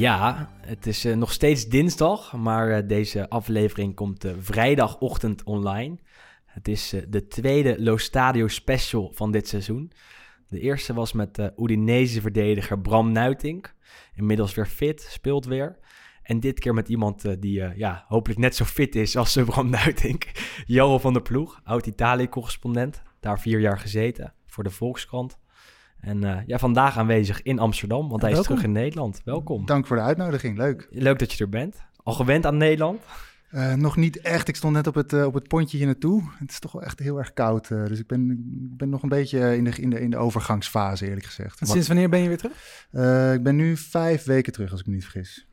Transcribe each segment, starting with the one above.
Ja, het is eh, nog steeds dinsdag, maar eh, deze aflevering komt eh, vrijdagochtend online. Het is de tweede Lo Stadio special van dit seizoen. De eerste was met de Udinese-verdediger Bram Nuitink. Inmiddels weer fit, speelt weer. En dit keer met iemand die ja, hopelijk net zo fit is als Bram Nuitink. Johan van der Ploeg, oud-Italië-correspondent. Daar vier jaar gezeten voor de Volkskrant. En eh, ja, vandaag aanwezig in Amsterdam, want hij is welkom. terug in Nederland. Welkom. Dank voor de uitnodiging, leuk. Leuk dat je er bent. Al gewend aan Nederland? Eh, nog niet echt, ik stond net op het, eh, op het pontje hier naartoe. Het is toch wel echt heel erg koud, eh, dus ik ben, ik ben nog een beetje in de, in, de, in de overgangsfase eerlijk gezegd. En sinds wanneer ben je weer terug? Eh, ik ben nu vijf weken terug als ik me niet vergis.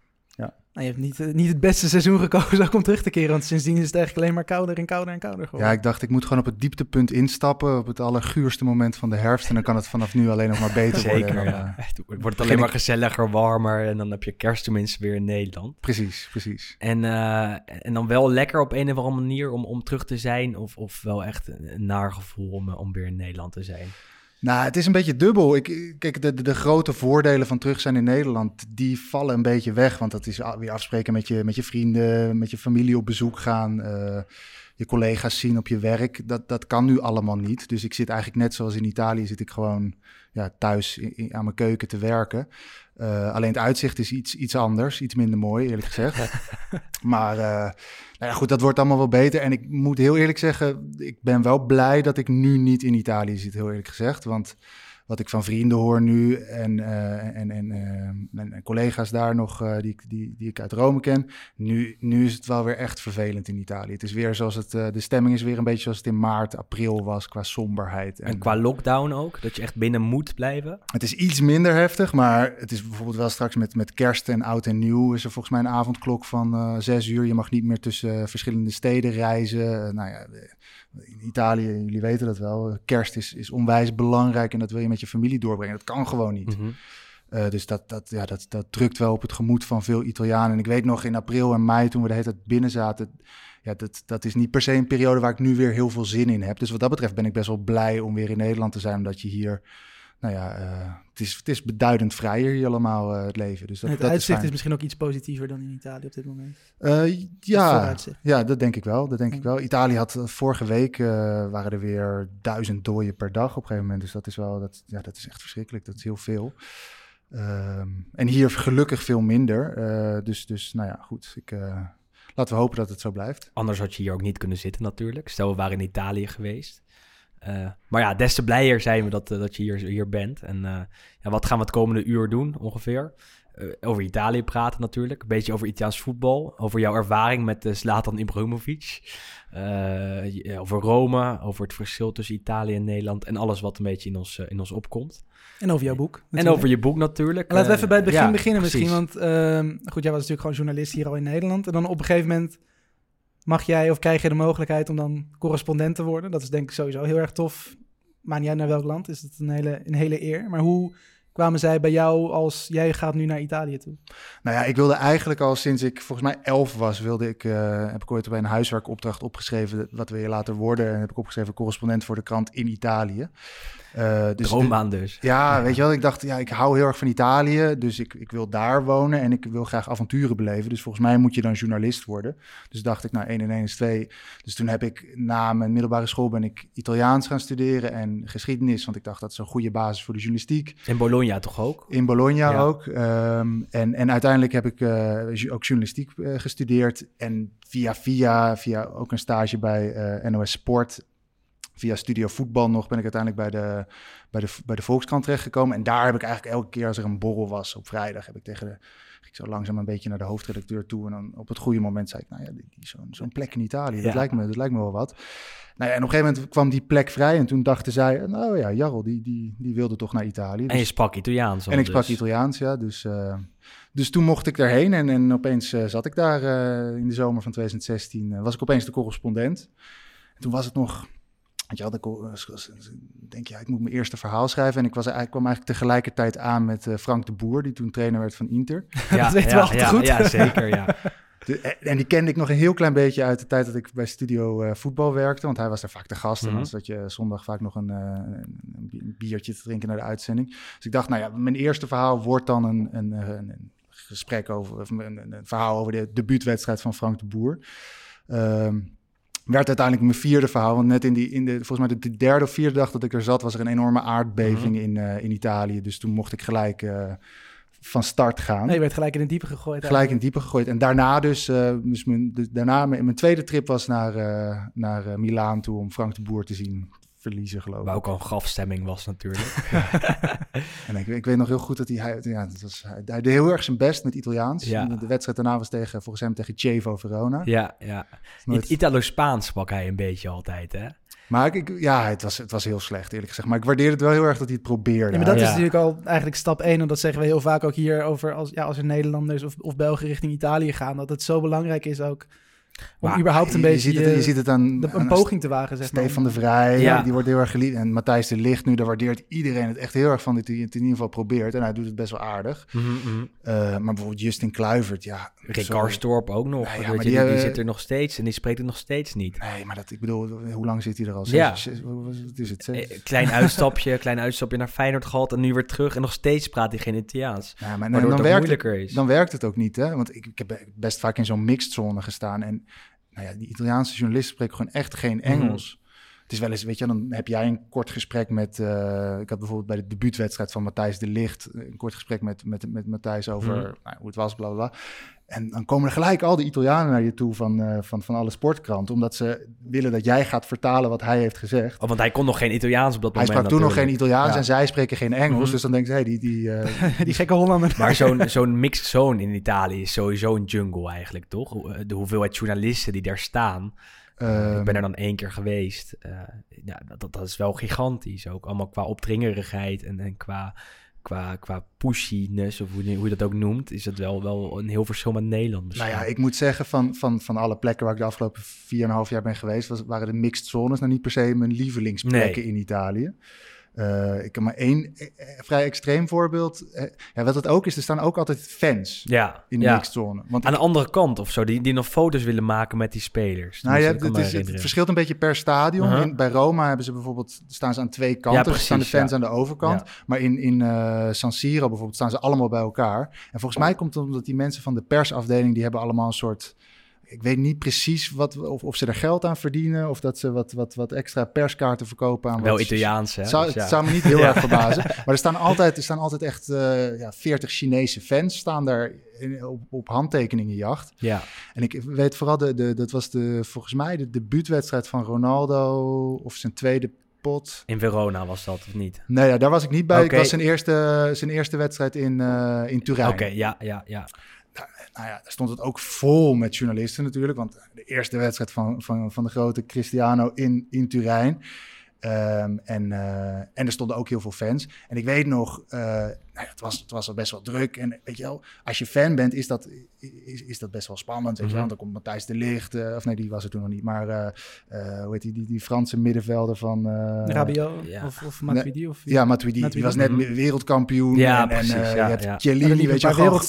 Nou, je hebt niet, eh, niet het beste seizoen gekozen om terug te keren. Want sindsdien is het eigenlijk alleen maar kouder en kouder en kouder geworden. Ja, ik dacht ik moet gewoon op het dieptepunt instappen, op het allerguurste moment van de herfst. En dan kan het vanaf nu alleen nog maar beter worden. Zeker, En dan, ja. eh, Echt, Wordt het alleen maar gezelliger, warmer en dan heb je kerst tenminste weer in Nederland. precies, precies. En, eh, en dan wel lekker op een of andere manier om, om terug te zijn of, of wel echt een, een naar gevoel om, om weer in Nederland te zijn. Nou, het is een beetje dubbel. Ik, kijk, de, de, grote voordelen van terug zijn in Nederland, die vallen een beetje weg. Want dat is weer afspreken met je, met je vrienden, met je familie op bezoek gaan, eh, je collega's zien op je werk. Dat, dat kan nu allemaal niet. Dus ik zit eigenlijk net zoals in Italië, zit ik gewoon ja, thuis in- in- aan mijn keuken te werken. Eh, alleen het uitzicht is iets, iets anders, iets minder mooi, eerlijk gezegd. maar eh, nou ja, goed, dat wordt allemaal wel beter. En ik moet heel eerlijk zeggen, ik ben wel blij dat ik nu niet in Italië zit, heel eerlijk gezegd. Want wat ik van vrienden hoor nu en, eh, en, en, eh, en, en collega's daar nog eh, die, ik- die, die ik uit Rome ken, nu, nu is het wel weer echt vervelend in Italië. Het is weer zoals het, eh, de stemming is weer een beetje zoals het in maart, april was qua somberheid. En qua lockdown ook, dat je echt binnen moet blijven. Het is iets minder heftig, maar het is bijvoorbeeld wel straks met, met kerst en oud en nieuw is er volgens mij een avondklok van eh, zes uur. Je mag niet meer tussen eh, verschillende steden reizen. Eh, nou ja, eh, in Italië, jullie weten dat wel, kerst is, is onwijs belangrijk en dat wil je met je familie doorbrengen. Dat kan gewoon niet. Mhm. Eh, dus dat, dat, ja, dat, dat drukt wel op het gemoed van veel Italianen. En ik weet nog in april en mei, toen we de hele tijd binnen zaten... Ja, dat, dat is niet per se een periode waar ik nu weer heel veel zin in heb. Dus wat dat betreft ben ik best wel blij om weer in Nederland te zijn. Omdat je hier... Nou ja, eh, het, is, het is beduidend vrijer hier allemaal, eh, het leven. Dus dat, En het dat uitzicht is, misschien ook iets positiever dan in Italië op dit moment. Eh, ja, ja, dat denk ik wel. Dat denk ik wel. Italië had vorige week eh, waren er weer duizend doden per dag op een gegeven moment. Dus dat is wel, dat, ja, dat is echt verschrikkelijk. Dat is heel veel. Ehm, en hier gelukkig veel minder. Eh, dus, dus, nou ja, goed. Ik, eh, laten we hopen dat het zo blijft. Anders had je hier ook niet kunnen zitten natuurlijk. Stel, we waren in Italië geweest. Eh, maar ja, des te blijer zijn we dat, eh, dat je hier, hier bent. En eh, ja, wat gaan we het komende uur doen ongeveer? Over Italië praten natuurlijk. Een beetje over Italiaans voetbal. Over jouw ervaring met Zlatan Ibrahimovic. Over Rome. Over het verschil tussen Italië en Nederland. En alles wat een beetje in ons, in ons opkomt. En over jouw boek. En over je boek natuurlijk. En laten we even bij het begin ja, beginnen precies. misschien. Want ehm, goed, jij was natuurlijk gewoon journalist hier al in Nederland. En dan op een gegeven moment mag jij of krijg je de mogelijkheid om dan correspondent te worden. Dat is denk ik sowieso heel erg tof. Maakt niet naar welk land, is het een hele, een hele eer. Maar hoe kwamen zij bij jou als jij gaat nu naar Italië toe? Nou ja, ik wilde eigenlijk al sinds ik volgens mij elf was, wilde ik, eh, heb ik ooit bij een huiswerkopdracht opgeschreven, wat wil je later worden? En heb ik opgeschreven correspondent voor de krant in Italië. Eh, dus Droombaan dus. Ja, weet je wel, ik dacht, ja, ik hou heel erg van Italië, dus ik, ik wil daar wonen en ik wil graag avonturen beleven. Dus volgens mij moet je dan journalist worden. Dus dacht ik, nou, 1 en 1 is 2. Dus toen heb ik na mijn middelbare school ben ik Italiaans gaan studeren en geschiedenis, want ik dacht dat is een goede basis voor de journalistiek. In Bologna toch ook? In Bologna Ja. ook. Ehm, en, en uiteindelijk heb ik eh, ook journalistiek eh, gestudeerd. En via via, via ook een stage bij NOS Sport via Studio Voetbal nog ben ik uiteindelijk bij de, bij de, bij de Volkskrant terechtgekomen. En daar heb ik eigenlijk elke keer als er een borrel was op vrijdag, heb ik tegen de, ging ik zo langzaam een beetje naar de hoofdredacteur toe. En dan op het goede moment zei ik, nou ja, die, die- zo'n zo'n plek in Italië, dat, lijkt me, dat lijkt me wel wat. Nou ja, en op een gegeven moment kwam die plek vrij en toen dachten zij, nou ja, Jarl, die, die, die wilde toch naar Italië. En je Dus- sprak Italiaans al, en ik sprak dus. Italiaans, ja. Dus, eh, dus toen mocht ik daarheen en, en opeens eh, zat ik daar eh, in de zomer van 2016. eh, was ik opeens de correspondent. En toen was het nog... Want je had ik, al, eh, denk je, ja, ik moet mijn eerste verhaal schrijven. En ik was, eigenlijk kwam eigenlijk tegelijkertijd aan met eh, Frank de Boer, die toen trainer werd van Inter. Ja, Dat weten we ja, ja, goed. Ja, zeker, ja. De- en die kende ik nog een heel klein beetje uit de tijd dat ik bij Studio eh, Voetbal werkte. Want hij was daar vaak de gast. En Mhm. dan zat je zondag vaak nog een, eh, een, een bi- een biertje te drinken naar de uitzending. Dus ik dacht, nou ja, mijn eerste verhaal wordt dan een, een, eh, een, een gesprek over, of een, een, een verhaal over de debuutwedstrijd van Frank de Boer. Ehm, werd uiteindelijk mijn vierde verhaal. Want net in, die, in de, volgens mij de, de derde of vierde dag dat ik er zat, was er een enorme aardbeving Mhm. in, eh, in Italië. Dus toen mocht ik gelijk eh, van start gaan. Nee, je werd gelijk in het diepe gegooid. Gelijk in het diepe gegooid. En daarna dus, eh, dus mijn, dus daarna mijn, mijn tweede trip was naar, naar Milaan toe om Frank de Boer te zien verliezen, geloof ik. Waar ook al een grafstemming was natuurlijk. En ik, ik weet nog heel goed dat hij, ja, dat was, hij, hij deed heel erg zijn best met Italiaans. Ja. De, wedstrijd daarna was tegen, volgens hem tegen Chievo Verona. ja, ja. Nooit- Het Italo-Spaans sprak hij een beetje altijd, hè? maar ik, ik- ja, het was, het was heel slecht eerlijk gezegd. Maar ik waardeerde het wel heel erg dat hij het probeerde. Ja, maar dat Ja. is natuurlijk al eigenlijk stap één. En dat zeggen we heel vaak ook hier over als, ja, als er Nederlanders of, of Belgen richting Italië gaan. Dat het zo belangrijk is ook om Maar überhaupt een je, beetje je ziet het, je ziet het aan, de- aan een poging te wagen. Zeg maar. Stefan de Vrij, Ja. die wordt heel erg geliefd. En Matthijs de Ligt nu, daar waardeert iedereen het echt heel erg van dat hij het in ieder geval probeert. En hij doet het best wel aardig. Mhm, mhm. Eh, maar bijvoorbeeld Justin Kluivert, ja. Rick. Karstorp ook nog. Ja, ja, weet maar je, die die, zit er nog steeds en die spreekt het nog steeds niet. Nee, maar dat, ik bedoel, hoe lang zit hij er al? Zes, Ja. zes- wat is het? Zes? Eh, Klein uitstapje, klein uitstapje naar Feyenoord gehad en nu weer terug. En nog steeds praat hij geen Italiaans. Ja, maar dan, het werkt het, moeilijker is. dan werkt het ook niet, hè? Want ik, ik heb best vaak in zo'n mixed zone gestaan. En nou ja, die Italiaanse journalisten spreken gewoon echt geen Mhm. Engels. Het is wel eens, weet je, dan heb jij een kort gesprek met... eh, ik had bijvoorbeeld bij de debuutwedstrijd van Matthijs de Ligt... een kort gesprek met, met, met Matthijs over Mhm. nou, hoe het was, bla, bla, bla. En dan komen er gelijk al die Italianen naar je toe van, eh, van, van alle sportkranten... omdat ze willen dat jij gaat vertalen wat hij heeft gezegd. Oh, want hij kon nog geen Italiaans op dat Hij moment sprak toen nog geen. Italiaans Ja. en zij spreken geen Engels. Mhm. Dus dan denken ze, hey, die... die eh, Die gekke Hollander. Maar zo'n zo'n mixed zone in Italië is sowieso een jungle eigenlijk, toch? Eh, De hoeveelheid journalisten die daar staan. ehm, ik ben er dan één keer geweest. Eh, ja, dat, dat is wel gigantisch. Ook allemaal qua opdringerigheid en, en qua, qua, qua pushiness, of hoe, je- hoe je dat ook noemt, is het wel, wel een heel verschil met Nederland misschien. Nou ja, ik moet zeggen, van, van, van alle plekken waar ik de afgelopen 4,5 jaar ben geweest, was, waren de mixed zones nou niet per se mijn lievelingsplekken in Italië. Eh, ik heb maar één eh, eh, vrij extreem voorbeeld. Ja, wat het ook is, er staan ook altijd fans ja, in de ja. mixed zone. Want Aan de andere kant of zo, die, die nog foto's willen maken met die spelers. nou, ja, het, is, het verschilt een beetje per stadion. Uh-huh. In, bij Roma hebben ze bijvoorbeeld, staan ze aan twee kanten. Ja, staan de fans ja. aan de overkant. Maar in, in San Siro bijvoorbeeld staan ze allemaal bij elkaar. En volgens mij komt het omdat die mensen van de persafdeling, die hebben allemaal een soort... Ik weet niet precies wat, of, of ze er geld aan verdienen... of dat ze wat, wat, wat extra perskaarten verkopen aan... Wel wat- Italiaans, hè? Zou, Dus ja. het zou me niet heel Ja. erg verbazen. Maar er staan altijd, er staan altijd echt eh ja, 40 Chinese fans... staan daar in- op, op handtekeningenjacht. Ja, En ik weet vooral, de, de, dat was de, volgens mij de debuutwedstrijd van Ronaldo... of zijn tweede pot. in Verona was dat, of niet? Nee, ja, daar was ik niet bij. Ik was zijn eerste, zijn eerste wedstrijd in, eh, in Turijn. Oké, ja, ja, ja. Nou ja, stond het ook vol met journalisten natuurlijk. Want de eerste wedstrijd van, van, van de grote Cristiano in, in Turijn. Ehm, en, eh, en er stonden ook heel veel fans. En ik weet nog, eh, nou ja, het, was, het was al best wel druk. En weet je wel, als je fan bent, is dat, is, is dat best wel spannend. Weet je wel? Mhm. Want dan komt Matthijs de Ligt, eh, of nee, die was er toen nog niet. Maar eh, eh, hoe heet die, die, die Franse middenvelder van... eh, Rabio ja. of, of Matuidi. Of, Ja, Matuidi. Die was net Mhm. wereldkampioen. Ja, en, precies, En, eh, ja, je hebt ja. Chiellini, Ja, liepen weet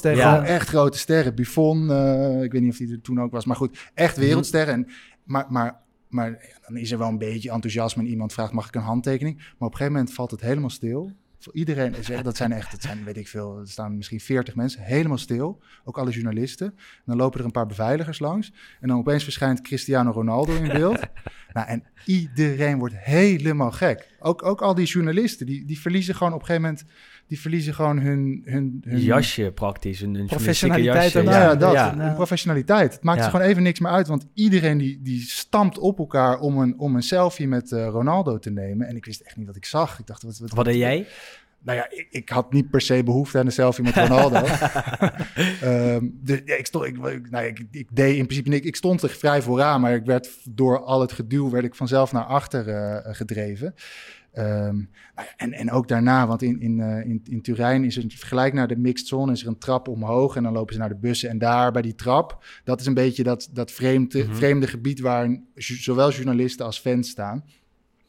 je wel, Ja. echt grote sterren. Buffon, eh, ik weet niet of hij er toen ook was. Maar goed, echt wereldsterren. En, maar, maar, maar dan is er wel een beetje enthousiasme. En iemand vraagt, mag ik een handtekening? Maar op een gegeven moment valt het helemaal stil. Voor iedereen, er- dat zijn echt, dat zijn, weet ik veel, er staan misschien 40 mensen, helemaal stil. Ook alle journalisten. En dan lopen er een paar beveiligers langs. En dan opeens verschijnt Cristiano Ronaldo in beeld. nou, en iedereen wordt helemaal gek. Ook, ook al die journalisten, die, die verliezen gewoon op een gegeven moment die verliezen gewoon hun... hun, hun Jasje praktisch, een, een Professionaliteit. Nou ja, dat. Ja. hun professionaliteit. Het maakt Ja. ze gewoon even niks meer uit. Want iedereen die, die stampt op elkaar om een, om een selfie met eh, Ronaldo te nemen. En ik wist echt niet wat ik zag. Ik dacht, wat, wat, Wat deed jij? Nou ja, ik, ik had niet per se behoefte aan een selfie met Ronaldo. Ehm, dus ja, ik, stond, ik, ik- nou, ja, ik, ik deed in principe niks. Ik stond er vrij vooraan, maar ik werd door al het geduw werd ik vanzelf naar achter eh, gedreven. Ehm, nou en, en ook daarna, want in, in, eh, in, in Turijn is er vergelijk naar de mixed zone, is er een trap omhoog en dan lopen ze naar de bussen. En daar bij die trap, dat is een beetje dat, dat vreemde, Mhm. vreemde gebied waar zowel journalisten als fans staan.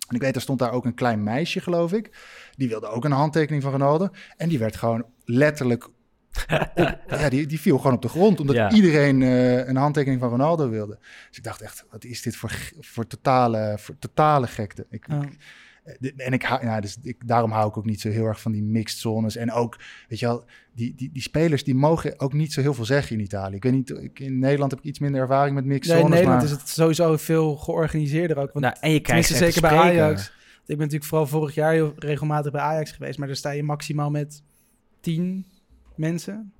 En ik weet, er stond daar ook een klein meisje, geloof ik. Die wilde ook een handtekening van Ronaldo. En die werd gewoon letterlijk. op- ja, die, die viel gewoon op de grond. Omdat Ja. iedereen eh, een handtekening van Ronaldo wilde. Dus ik dacht echt, wat is dit voor, voor, totale, voor totale gekte? Ik, ik- en ik, hou- ja, dus ik, daarom hou ik ook niet zo heel erg van die mixed zones. En ook, weet je wel, die, die, die spelers die mogen ook niet zo heel veel zeggen in Italië. Ik weet niet, ik, in Nederland heb ik iets minder ervaring met mixed in zones. Nederland maar- is het sowieso veel georganiseerder ook. Want Nou, en je krijgt zeker bij. Ajax. Ik ben natuurlijk vooral vorig jaar heel regelmatig bij Ajax geweest. Maar daar sta je maximaal met tien mensen.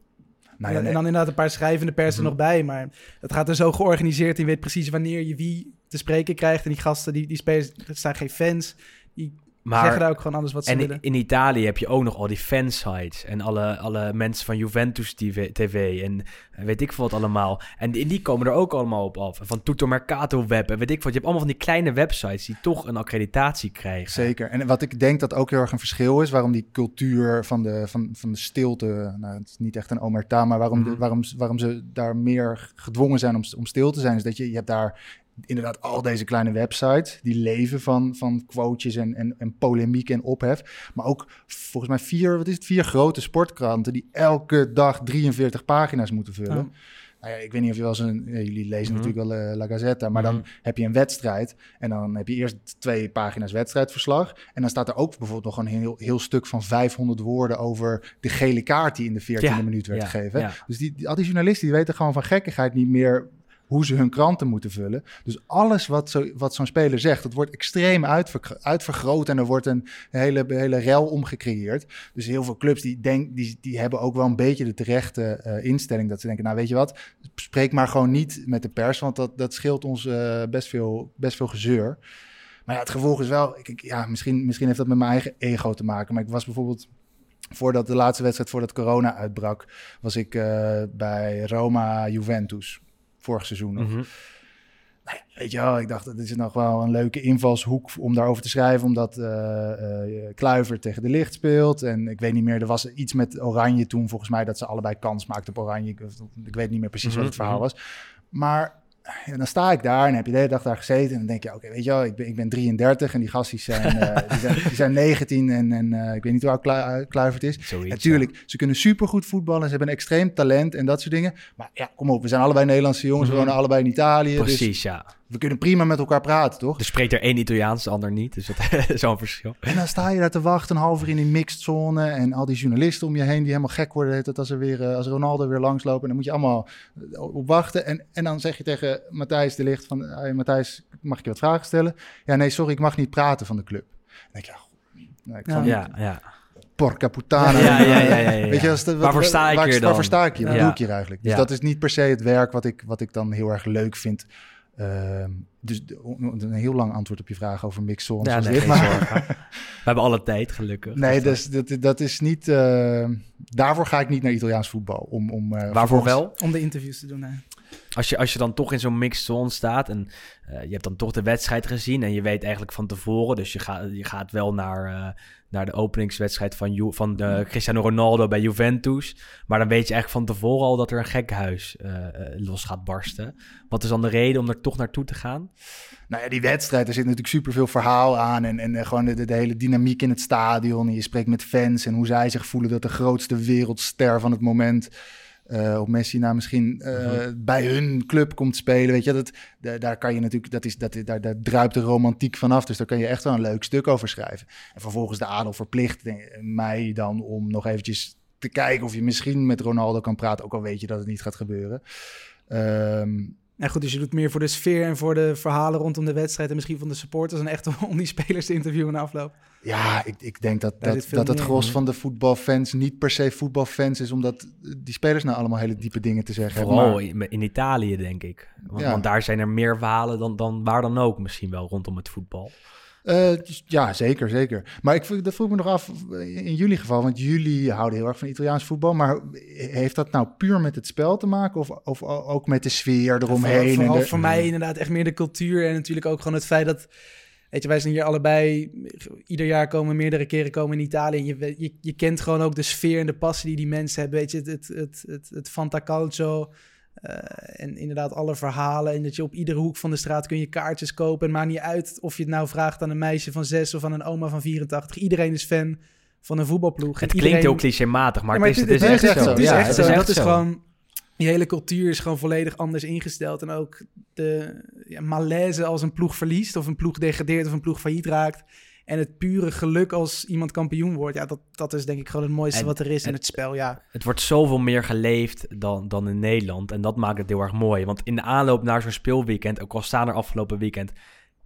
Nou ja, en, nee. en dan inderdaad een paar schrijvende pers er Mhm. nog bij. Maar het gaat er zo georganiseerd. Je weet precies wanneer je wie te spreken krijgt. En die gasten, die, die spelers, er staan geen fans. Die zeggen Maar daar ook gewoon alles wat ze en willen. in, in Italië heb je ook nog al die fansites en alle, alle mensen van Juventus TV, TV en eh, weet ik veel wat allemaal. En die, die komen er ook allemaal op af. Van Tutto Mercato Web en weet ik wat. Je hebt allemaal van die kleine websites die toch een accreditatie krijgen. Zeker. En wat ik denk dat ook heel erg een verschil is, waarom die cultuur van de, van, van de stilte, nou, het is niet echt een omerta, maar waarom, de, Mhm. waarom, waarom ze daar meer gedwongen zijn om, om stil te zijn, is dat je, je hebt daar inderdaad al deze kleine websites die leven van, van quotejes en, en, en polemiek en ophef. Maar ook volgens mij vier, wat is het, vier grote sportkranten die elke dag 43 pagina's moeten vullen. Ja. Nou ja, ik weet niet of je wel eens een... jullie lezen Mhm. natuurlijk wel eh, La Gazzetta, maar Mhm. dan heb je een wedstrijd en dan heb je eerst twee pagina's wedstrijdverslag en dan staat er ook bijvoorbeeld nog een heel, heel stuk van 500 woorden over de gele kaart die in de 14e Ja, minuut werd ja, gegeven. Dus die, die- al die journalisten die weten gewoon van gekkigheid niet meer hoe ze hun kranten moeten vullen. Dus alles wat, zo, wat zo'n speler zegt, dat wordt extreem uitvergro- uitvergroot en er wordt een hele, hele rel om gecreëerd. Dus heel veel clubs die, denk, die, die hebben ook wel een beetje de terechte eh, instelling dat ze denken, nou weet je wat, spreek maar gewoon niet met de pers, want dat, dat scheelt ons eh, best, veel, best veel gezeur. Maar ja, het gevolg is wel, ik- ja, misschien, misschien heeft dat met mijn eigen ego te maken, maar ik was bijvoorbeeld voordat de laatste wedstrijd voordat corona uitbrak, was ik eh, bij Roma Juventus vorig seizoen nog. Mhm. Nou ja, weet je wel, ik dacht dat is nog wel een leuke invalshoek om daarover te schrijven, omdat eh eh, Kluivert tegen de licht speelt. En ik weet niet meer, er was iets met Oranje toen volgens mij dat ze allebei kans maakten op Oranje. Ik, ik weet niet meer precies wat het Mhm, verhaal was. Maar ja, dan sta ik daar en heb je de hele dag daar gezeten. En dan denk je, oké, weet je wel, ik ben, ik ben 33 en die gasten zijn, eh, die zijn, die zijn 19 en, en eh, ik weet niet hoe oud Klu- Kluivert is. Zoiets, Natuurlijk, ze kunnen supergoed voetballen. Ze hebben een extreem talent en dat soort dingen. Maar ja, kom op, we zijn allebei Nederlandse jongens. We Mhm. wonen allebei in Italië. Dus Precies, ja. We kunnen prima met elkaar praten, toch? Er spreekt er één Italiaans, de ander niet. Dus dat is zo'n verschil. En dan sta je daar te wachten, een half uur in die mixed zone. En al die journalisten om je heen die helemaal gek worden. het, Als, er weer, eh, als Ronaldo weer langslopen. En dan moet je allemaal eh, op wachten. En, en dan zeg je tegen Matthijs de Licht van... Hey, Matthijs, mag ik je wat vragen stellen? Ja, nee, sorry, ik mag niet praten van de club. Dan denk je, ja, goed, nou, ik Ja. van Ja, ja. porca puttana. Ja, ja, ja, ja, ja. Weet je, als Waarvoor sta ik waar, hier dan? Waarvoor sta ik hier? Wat Ja. doe ik hier eigenlijk? Dus Ja. dat is niet per se het werk wat ik, wat ik dan heel erg leuk vind. Ehm, dus een heel lang antwoord op je vraag over mixed zones. Ja, nee, dit, maar- zorgen. We hebben alle tijd, gelukkig. Nee, Dus, dus dat, dat is niet. eh, daarvoor ga ik niet naar Italiaans voetbal. Om, om, eh, Waarvoor vervolgens- wel? Om de interviews te doen. hè. Als je, als je dan toch in zo'n mixed zone staat en eh, je hebt dan toch de wedstrijd gezien en je weet eigenlijk van tevoren, dus je, gaat je gaat wel naar, eh, naar de openingswedstrijd van, van de Cristiano Ronaldo bij Juventus, maar dan weet je eigenlijk van tevoren al dat er een gekhuis eh eh, los gaat barsten. Wat is dan de reden om er toch naartoe te gaan? Nou ja, die wedstrijd, er zit natuurlijk superveel verhaal aan. En, en eh, gewoon de, de hele dynamiek in het stadion. En je spreekt met fans en hoe zij zich voelen dat de grootste wereldster van het moment. Eh op Messi na misschien eh, Mhm. bij hun club komt spelen. Weet je, dat, da- daar kan je natuurlijk, dat is, dat, daar, daar druipt de romantiek vanaf. Dus daar kan je echt wel een leuk stuk over schrijven. En vervolgens de adel verplicht mij dan om nog eventjes te kijken of je misschien met Ronaldo kan praten. Ook al weet je dat het niet gaat gebeuren. Ehm, Nou goed, dus je doet meer voor de sfeer en voor de verhalen rondom de wedstrijd... en misschien van de supporters... en echt om die spelers te interviewen na afloop. Ja, ik, ik denk dat, dat, dat het gros van de voetbalfans niet per se voetbalfans is, omdat die spelers nou allemaal hele diepe dingen te zeggen hebben. Vooral Maar- in, in Italië, denk ik. Want, Ja. want daar zijn er meer verhalen dan, dan waar dan ook misschien wel rondom het voetbal. Eh, dus ja, zeker, zeker. Maar ik, vroeg- dat vroeg me nog af in jullie geval, want jullie houden heel erg van Italiaans voetbal. Maar heeft dat nou puur met het spel te maken of, of ook met de sfeer eromheen? Vooral, en de- voor mij inderdaad echt meer de cultuur en natuurlijk ook gewoon het feit dat... Weet je, wij zijn hier allebei, ieder jaar komen meerdere keren komen in Italië. En je, je, je kent gewoon ook de sfeer en de passie die die mensen hebben. Weet je, het, het, het, het, het Fantacalcio eh, en inderdaad alle verhalen. En dat je op iedere hoek van de straat kun je kaartjes kopen. En maakt niet uit of je het nou vraagt aan een meisje van zes of aan een oma van 84. Iedereen is fan van een voetbalploeg. Het klinkt heel clichématig, maar, Ja, het, is, het is het echt is zo. echt zo. Het is Ja, echt zo. echt dat is gewoon... Die hele cultuur is gewoon volledig anders ingesteld. En ook de ja, malaise als een ploeg verliest... of een ploeg degradeert of een ploeg failliet raakt... En het pure geluk als iemand kampioen wordt. Ja, dat, dat is denk ik gewoon het mooiste En- wat er is in het spel. Ja, Het wordt zoveel meer geleefd dan, dan in Nederland. En dat maakt het heel erg mooi. Want in de aanloop naar zo'n speelweekend, ook al staan er afgelopen weekend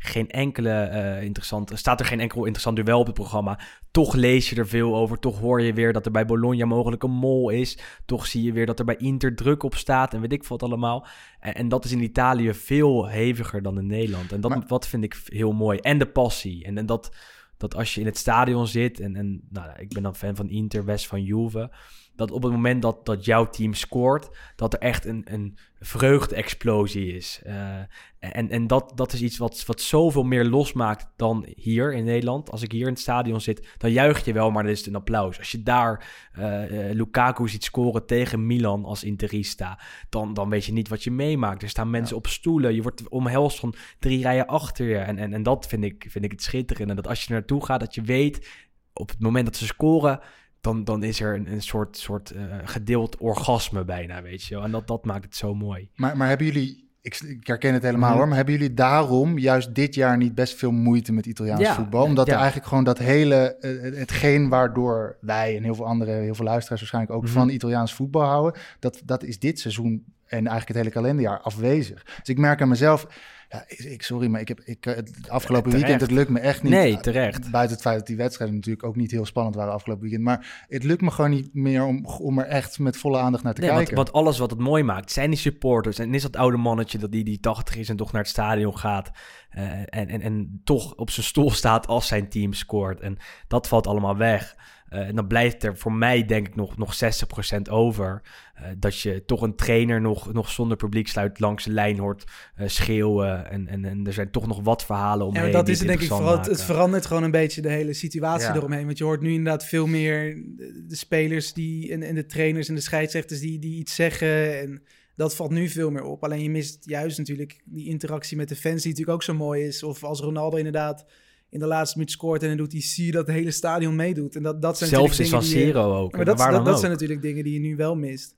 geen enkele eh interessante, staat er geen enkel interessant duel op het programma. Toch lees je er veel over. Toch hoor je weer dat er bij Bologna mogelijk een mol is. Toch zie je weer dat er bij Inter druk op staat en weet ik wat allemaal. En, en dat is in Italië veel heviger dan in Nederland. En dat Maar- wat vind ik heel mooi. En de passie. En, en dat, dat als je in het stadion zit, en, en nou, ik ben dan fan van Inter, West van Juve, dat op het moment dat, dat jouw team scoort, dat er echt een, een vreugde-explosie is. Eh, en en dat, dat is iets wat, wat zoveel meer losmaakt dan hier in Nederland. Als ik hier in het stadion zit, dan juich je wel, maar dan is het een applaus. Als je daar eh, eh, Lukaku ziet scoren tegen Milan als Interista, dan, dan weet je niet wat je meemaakt. Er staan mensen op stoelen, je wordt omhelst van drie rijen achter je. En, en, en dat vind ik, vind ik het schitterende. Dat als je er naartoe gaat, dat je weet op het moment dat ze scoren, dan, dan is er een, een soort, soort eh, gedeeld orgasme bijna, weet je wel. En dat, dat maakt het zo mooi. Maar, maar hebben jullie, ik, ik herken het helemaal Mhm. hoor, maar hebben jullie daarom juist dit jaar niet best veel moeite met Italiaans Ja, voetbal? Omdat er eigenlijk gewoon dat hele, eh, hetgeen waardoor wij en heel veel andere, heel veel luisteraars waarschijnlijk ook Mhm. van Italiaans voetbal houden, dat, dat is dit seizoen en eigenlijk het hele kalenderjaar afwezig. Dus ik merk aan mezelf, ja, ik, sorry, maar ik heb ik, eh, het afgelopen Terecht. weekend, het lukt me echt niet. Nee, terecht. Buiten het feit dat die wedstrijden natuurlijk ook niet heel spannend waren afgelopen weekend. Maar het lukt me gewoon niet meer om, om er echt met volle aandacht naar te Nee, want, kijken. want alles wat het mooi maakt, zijn die supporters. En is dat oude mannetje dat die, die 80 is en toch naar het stadion gaat. eh, en, en, en toch op zijn stoel staat als zijn team scoort. En dat valt allemaal weg. Eh, en dan blijft er voor mij denk ik nog, nog 60% over. Eh, dat je toch een trainer nog, nog zonder publieksluit langs de lijn hoort eh, schreeuwen. En, en, en er zijn toch nog wat verhalen Ja, omheen. maar dat is het denk ik vooral. Het, het verandert gewoon een beetje de hele situatie Ja. eromheen. Want je hoort nu inderdaad veel meer de, de spelers die, en, en de trainers en de scheidsrechters die, die iets zeggen. En dat valt nu veel meer op. Alleen je mist juist natuurlijk die interactie met de fans, die natuurlijk ook zo mooi is. Of als Ronaldo inderdaad in de laatste minuut scoort en dan doet hij, zie dat het hele stadion meedoet. En dat, dat zijn Zelfs die je- Siro ook. Maar dat, waar dat, dan dat ook. zijn natuurlijk dingen die je nu wel mist.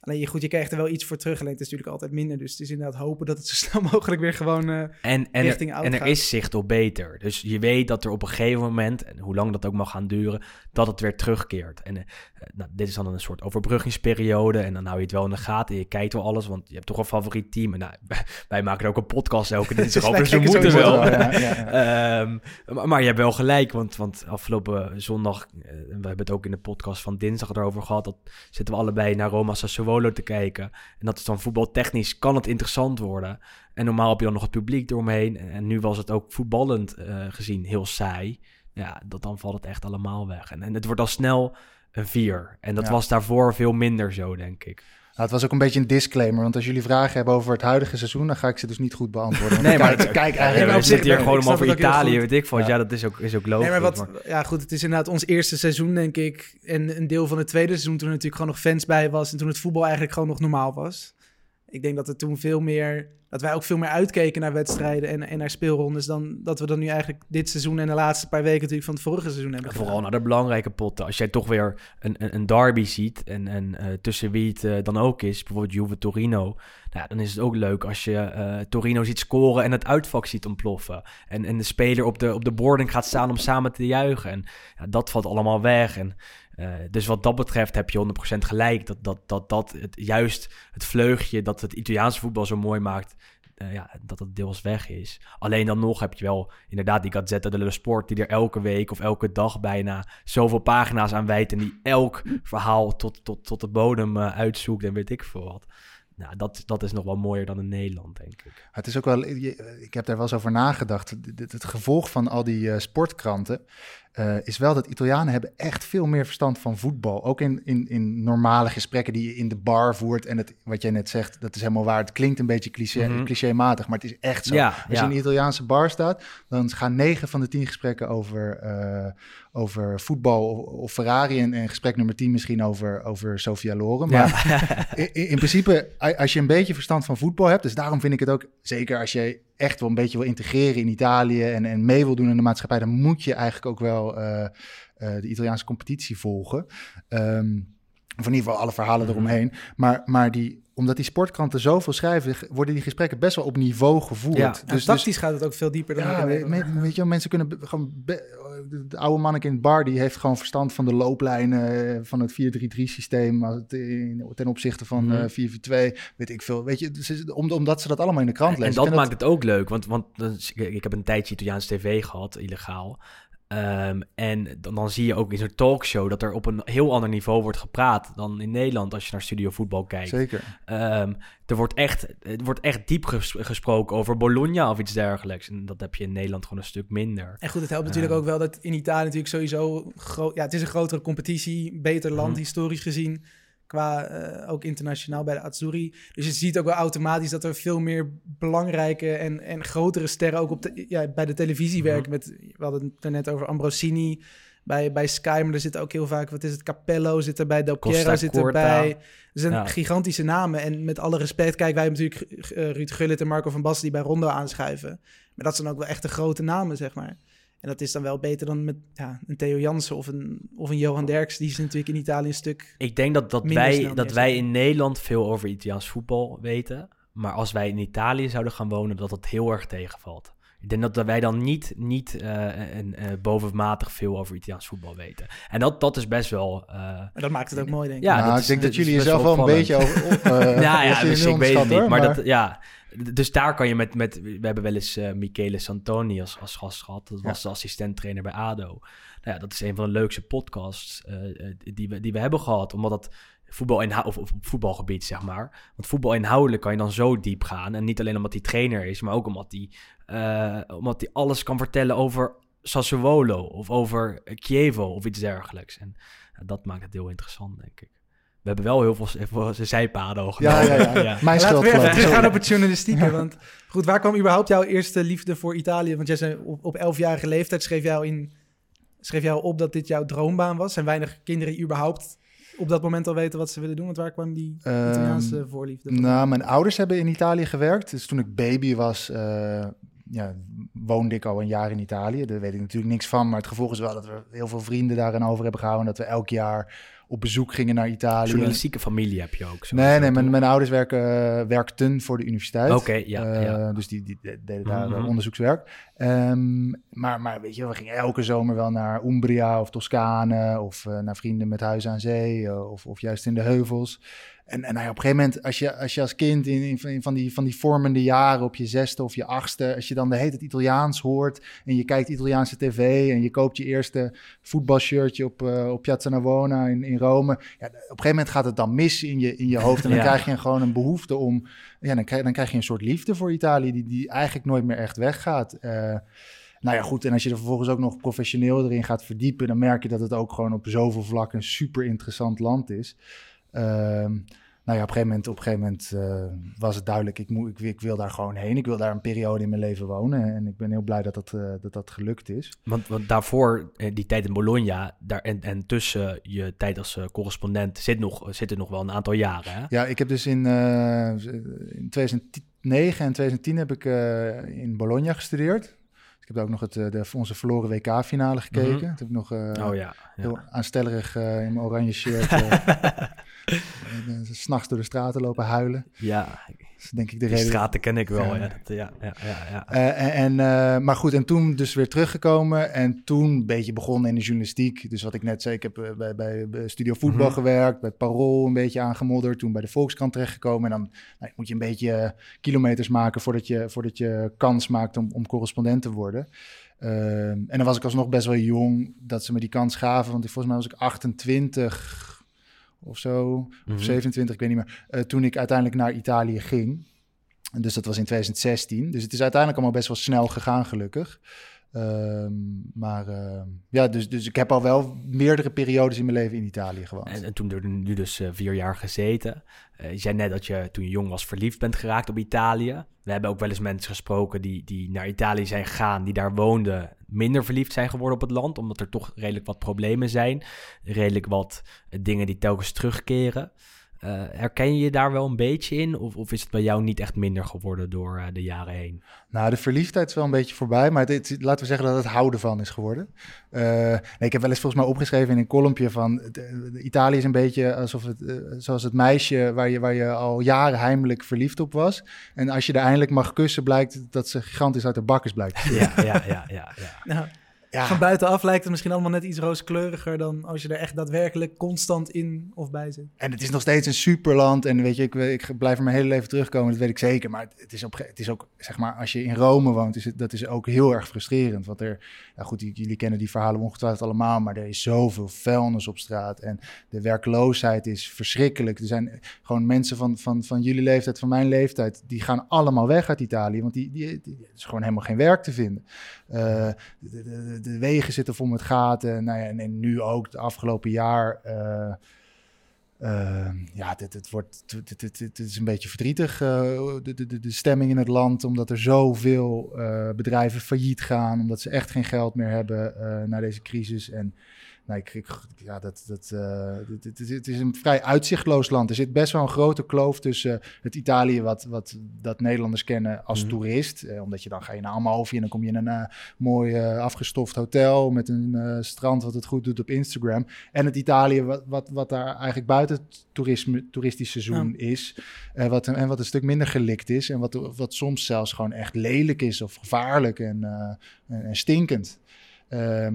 Alleen je, goed, je krijgt er wel iets voor terug. Alleen het is natuurlijk altijd minder. Dus het is inderdaad hopen dat het zo snel mogelijk weer gewoon... eh, En, en, er, richting oud en er gaat. is zicht op beter. Dus je weet dat er op een gegeven moment, en hoe lang dat ook mag gaan duren, dat het weer terugkeert. En eh, nou, dit is dan een soort overbruggingsperiode. En dan hou je het wel in de gaten. En je kijkt wel alles, want je hebt toch een favoriet team. En nou, wij maken er ook een podcast elke dinsdag over. Wij Dus we moeten wel. wel, ja, ja, ja. Ehm, maar, maar je hebt wel gelijk, want, want afgelopen zondag, eh, we hebben het ook in de podcast van dinsdag erover gehad, dat zitten we allebei naar Roma Sassuolo te kijken. En dat is dan voetbaltechnisch, kan het interessant worden. En normaal heb je dan nog het publiek eromheen. En, nu was het ook voetballend eh, gezien heel saai. Ja, dat, dan valt het echt allemaal weg. En, en het wordt al snel een vier. En dat Ja. was daarvoor veel minder zo, denk ik. Nou, het was ook een beetje een disclaimer, want als jullie vragen hebben over het huidige seizoen, dan ga ik ze dus niet goed beantwoorden. Nee, maar kijk, Ja, eigenlijk... maar we zitten hier nee, gewoon om over Italië, weet ik wat. Ja. Ja. dat is ook, is ook logisch. Nee, maar wat, maar- ja, goed, het is inderdaad ons eerste seizoen, denk ik. En een deel van het tweede seizoen, toen er natuurlijk gewoon nog fans bij was. En toen het voetbal eigenlijk gewoon nog normaal was. Ik denk dat het toen veel meer, dat wij ook veel meer uitkeken naar wedstrijden en, en naar speelrondes. Dan dat we dan nu eigenlijk dit seizoen en de laatste paar weken natuurlijk van het vorige seizoen hebben. Vooral naar de belangrijke potten. Als jij toch weer een, een, een derby ziet en, en eh, tussen wie het eh, dan ook is, bijvoorbeeld Juve Torino, nou, dan is het ook leuk als je eh, Torino ziet scoren en het uitvak ziet ontploffen. En, en de speler op de, op de boarding gaat staan om samen te juichen. En ja, dat valt allemaal weg. En Eh, dus wat dat betreft heb je 100% gelijk. Dat, dat, dat, dat het, juist het vleugje dat het Italiaanse voetbal zo mooi maakt, eh, ja, dat het deels weg is. Alleen dan nog heb je wel inderdaad die Gazzetta dello Sport... die er elke week of elke dag bijna zoveel pagina's aan wijt... en die elk verhaal tot, tot, tot de bodem eh, uitzoekt en weet ik veel wat. Nou, dat, dat is nog wel mooier dan in Nederland, denk ik. Het is ook wel, ik heb daar wel eens over nagedacht. Het, gevolg van al die sportkranten eh, is wel dat Italianen hebben echt veel meer verstand van voetbal. Ook in, in, in normale gesprekken die je in de bar voert. En het, wat jij net zegt, dat is helemaal waar. Het klinkt een beetje cliché, Mhm. clichématig, maar het is echt zo. Ja, Als ja. je in een Italiaanse bar staat, dan gaan negen van de tien gesprekken over, eh, over voetbal of, of Ferrari. En, en gesprek nummer tien misschien over, over Sofia Loren. Maar in, in in principe, als je een beetje verstand van voetbal hebt, dus daarom vind ik het ook, zeker als je echt wel een beetje wil integreren in Italië en, en mee wil doen in de maatschappij, dan moet je eigenlijk ook wel eh, eh, de Italiaanse competitie volgen. Ehm, of in ieder geval alle verhalen eromheen. Maar, maar die, omdat die sportkranten zoveel schrijven, worden die gesprekken best wel op niveau gevoerd. Ja. Dus, dus, dus, tactisch gaat het ook veel dieper dan ja, weet, je mensen kunnen gewoon... de, de oude manneke in het bar, die heeft gewoon verstand van de looplijnen eh, van het 4-3-3 systeem als het in- ten opzichte van eh 4-4-2, weet ik veel. Weet je, dus omdat ze dat allemaal in de krant En lezen. dat Ik vind maakt het ook leuk, want, want ik, ik heb een tijdje Italiaans tv gehad, illegaal. Ehm, en dan, dan zie je ook in zo'n talkshow dat er op een heel ander niveau wordt gepraat dan in Nederland als je naar Studio Voetbal kijkt. Zeker. Ehm, er wordt echt, er wordt echt diep ges- gesproken over Bologna of iets dergelijks. En dat heb je in Nederland gewoon een stuk minder. En goed, het helpt natuurlijk Ja. ook wel dat in Italië natuurlijk sowieso... Ja, het is een grotere competitie, beter land Mhm. historisch gezien. Qua eh, ook internationaal bij de Azzurri. Dus je ziet ook wel automatisch dat er veel meer belangrijke en, en grotere sterren ook op de, ja, bij de televisie Mhm. werken. Met, we hadden het net over Ambrosini bij, bij Sky, maar er zitten ook heel vaak, wat is het, Capello zit erbij, Del Piero zit erbij. Er zijn Ja. gigantische namen. En met alle respect, kijk, wij hebben natuurlijk Ruud Gullit en Marco van Basten die bij Rondo aanschuiven. Maar dat zijn ook wel echt de grote namen, zeg maar. En dat is dan wel beter dan met ja, een Theo Jansen of een, of een Johan Derks. Die is natuurlijk in Italië een stuk... Ik denk dat, dat, wij, dat wij in Nederland veel over Italiaans voetbal weten. Maar als wij in Italië zouden gaan wonen, dat het heel erg tegenvalt. Ik denk dat wij dan niet, niet eh, en, eh, bovenmatig veel over Italiaans voetbal weten. En dat, dat is best wel... eh, dat maakt het ook mooi, denk ik. Ja, nou, dat ik is- denk dat dat jullie jezelf wel wel een beetje over... op, eh, ja, ja, dat dus ik weet het niet. hoor, Maar, dat, ja, dus daar kan je met, met... We hebben wel eens eh Michele Santoni als, als gast gehad. Dat was de assistent-trainer bij ADO. Nou ja, dat is een van de leukste podcasts die, we, die we hebben gehad. Omdat het voetbal inhou- of, op voetbalgebied, zeg maar. Want voetbal inhoudelijk kan je dan zo diep gaan. En niet alleen omdat hij trainer is, maar ook omdat hij, eh, omdat hij alles kan vertellen over Sassuolo of over Chievo of iets dergelijks. En ja, dat maakt het heel interessant, denk ik. We hebben wel heel veel, heel veel zijpaden Ja, genomen. ja, ja. Mijn Laten schuld we even teruggaan Sorry. op het journalistieke. Want goed, waar kwam überhaupt jouw eerste liefde voor Italië? Want jij zei op, op 11-jarige leeftijd schreef jou, in, schreef jou op dat dit jouw droombaan was. Zijn weinig kinderen die überhaupt op dat moment al weten wat ze willen doen? Want waar kwam die Ehm, Italiaanse voorliefde van? Nou, mijn ouders hebben in Italië gewerkt. Dus toen ik baby was, eh, ja, woonde ik al een jaar in Italië. Daar weet ik natuurlijk niks van. Maar het gevolg is wel dat we heel veel vrienden daarin over hebben gehouden. Dat we elk jaar op bezoek gingen naar Italië. Journalistieke familie heb je ook. zo. Nee, nee, mijn, mijn ouders werken, eh, werkten voor de universiteit. Oké, ja, Eh, ja. Dus die, die de- deden daar eh, Mhm. onderzoekswerk. Ehm, maar, maar weet je, we gingen elke zomer wel naar Umbria of Toscane... of naar vrienden met huis aan zee of, of juist in de heuvels. En, en nou ja, op een gegeven moment, als je als, je als kind in, van, die, van die vormende jaren... op je zesde of je achtste, als je dan de hele tijd Italiaans hoort... en je kijkt Italiaanse tv en je koopt je eerste voetbalshirtje op, eh, op Piazza Navona in, in Rome... Ja, op een gegeven moment gaat het dan mis in je, in je hoofd... en dan Ja. krijg je gewoon een behoefte om ja, dan krijg, dan krijg je een soort liefde voor Italië die, die eigenlijk nooit meer echt weggaat. Eh, nou ja, goed. En als je er vervolgens ook nog professioneel erin gaat verdiepen, dan merk je dat het ook gewoon op zoveel vlakken een super interessant land is. Ehm, nou ja, op een gegeven moment, op een gegeven moment eh, was het duidelijk, ik, moet, ik, ik wil daar gewoon heen. Ik wil daar een periode in mijn leven wonen. En ik ben heel blij dat dat, eh, dat, dat gelukt is. Want, want daarvoor, eh, die tijd in Bologna, daar, en, en tussen je tijd als correspondent zit nog, zitten nog wel een aantal jaren. Hè? Ja, ik heb dus in, in 2009 en 2010 heb ik in Bologna gestudeerd. Ik heb ook nog het, eh, de, onze verloren WK-finale gekeken. Mhm. Toen heb ik nog eh, oh ja. heel aanstellerig eh, in mijn oranje shirt. uh, s'nachts door de straten lopen huilen. Ja, is denk ik de die reden. straten ken ik wel. Ja. Ja, dat, ja, ja, ja. Eh, en, eh, maar goed, en toen dus weer teruggekomen. En toen een beetje begonnen in de journalistiek. Dus wat ik net zei, ik heb eh, bij, bij, Studio Voetbal Mhm. gewerkt. Bij Parool een beetje aangemodderd. Toen bij de Volkskrant terechtgekomen. En dan nou, moet je een beetje kilometers maken voordat je, voordat je kans maakt om, om correspondent te worden. Ehm, en dan was ik alsnog best wel jong dat ze me die kans gaven. Want volgens mij was ik 28 of zo, Mhm. of 27, ik weet niet meer. eh, toen ik uiteindelijk naar Italië ging. En dus dat was in 2016. Dus het is uiteindelijk allemaal best wel snel gegaan, gelukkig. Ehm, maar ehm, ja, dus, dus ik heb al wel meerdere periodes in mijn leven in Italië gewoond. En, en toen er nu dus eh, vier jaar gezeten. Eh, je zei net dat je toen jong was verliefd bent geraakt op Italië. We hebben ook wel eens mensen gesproken die, die naar Italië zijn gegaan, die daar woonden, minder verliefd zijn geworden op het land, omdat er toch redelijk wat problemen zijn. Redelijk wat eh, dingen die telkens terugkeren. Eh, herken je je daar wel een beetje in? Of, of is het bij jou niet echt minder geworden door eh, de jaren heen? Nou, de verliefdheid is wel een beetje voorbij, maar het, het- laten we zeggen dat het houden van is geworden. Eh, nee, ik heb wel eens volgens mij opgeschreven in een kolompje van de- de Italië is een beetje alsof het, zoals het meisje waar je, waar je al jaren heimelijk verliefd op was. En als je er eindelijk mag kussen, blijkt dat ze gigantisch uit de bakkers blijkt. Ja, ja, ja, ja. ja. Nou, Ja, Van buitenaf lijkt het misschien allemaal net iets rooskleuriger dan als je er echt daadwerkelijk constant in of bij zit. En het is nog steeds een superland. En weet je, ik, ik blijf er mijn hele leven terugkomen, dat weet ik zeker. Maar het is, op, het is ook, zeg maar, als je in Rome woont, is het, dat is ook heel erg frustrerend. Want er, ja goed, jullie kennen die verhalen ongetwijfeld allemaal, maar er is zoveel vuilnis op straat. En de werkloosheid is verschrikkelijk. Er zijn gewoon mensen van, van, van jullie leeftijd, van mijn leeftijd, die gaan allemaal weg uit Italië. Want die, die, die- is gewoon helemaal geen werk te vinden. Eh, de, de, de wegen zitten vol met gaten. Nou ja, en, nu ook, het afgelopen jaar. eh, ja, dit, dit wordt, dit is een beetje verdrietig, eh, de, de, de- stemming in het land, omdat er zoveel eh, bedrijven failliet gaan, omdat ze echt geen geld meer hebben na deze crisis. En nou, ik, ik, ja, dat, dat, eh, dit- dit- dit- het is een vrij uitzichtloos land. Er zit best wel een grote kloof tussen het Italië, wat, wat dat Nederlanders kennen als Mhm. toerist. Eh, omdat je dan ga je naar Amalfi en dan kom je in een eh, mooi eh, afgestoft hotel met een eh, strand wat het goed doet op Instagram. En het Italië, wat, wat, wat daar eigenlijk buiten het toerisme, toeristisch seizoen is. eh, wat, en wat een stuk minder gelikt is. En wat, wat soms zelfs gewoon echt lelijk is of gevaarlijk en, eh, en, en stinkend. Ehm,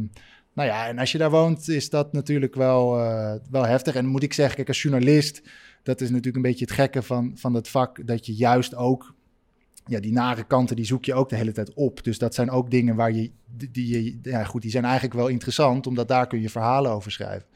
nou ja, en als je daar woont, is dat natuurlijk wel, eh, wel heftig. En moet ik zeggen, kijk, als journalist, dat is natuurlijk een beetje het gekke van, van dat vak, dat je juist ook, ja, die nare kanten, die zoek je ook de hele tijd op. Dus dat zijn ook dingen waar je, die, die, ja goed, die zijn eigenlijk wel interessant, omdat daar kun je verhalen over schrijven.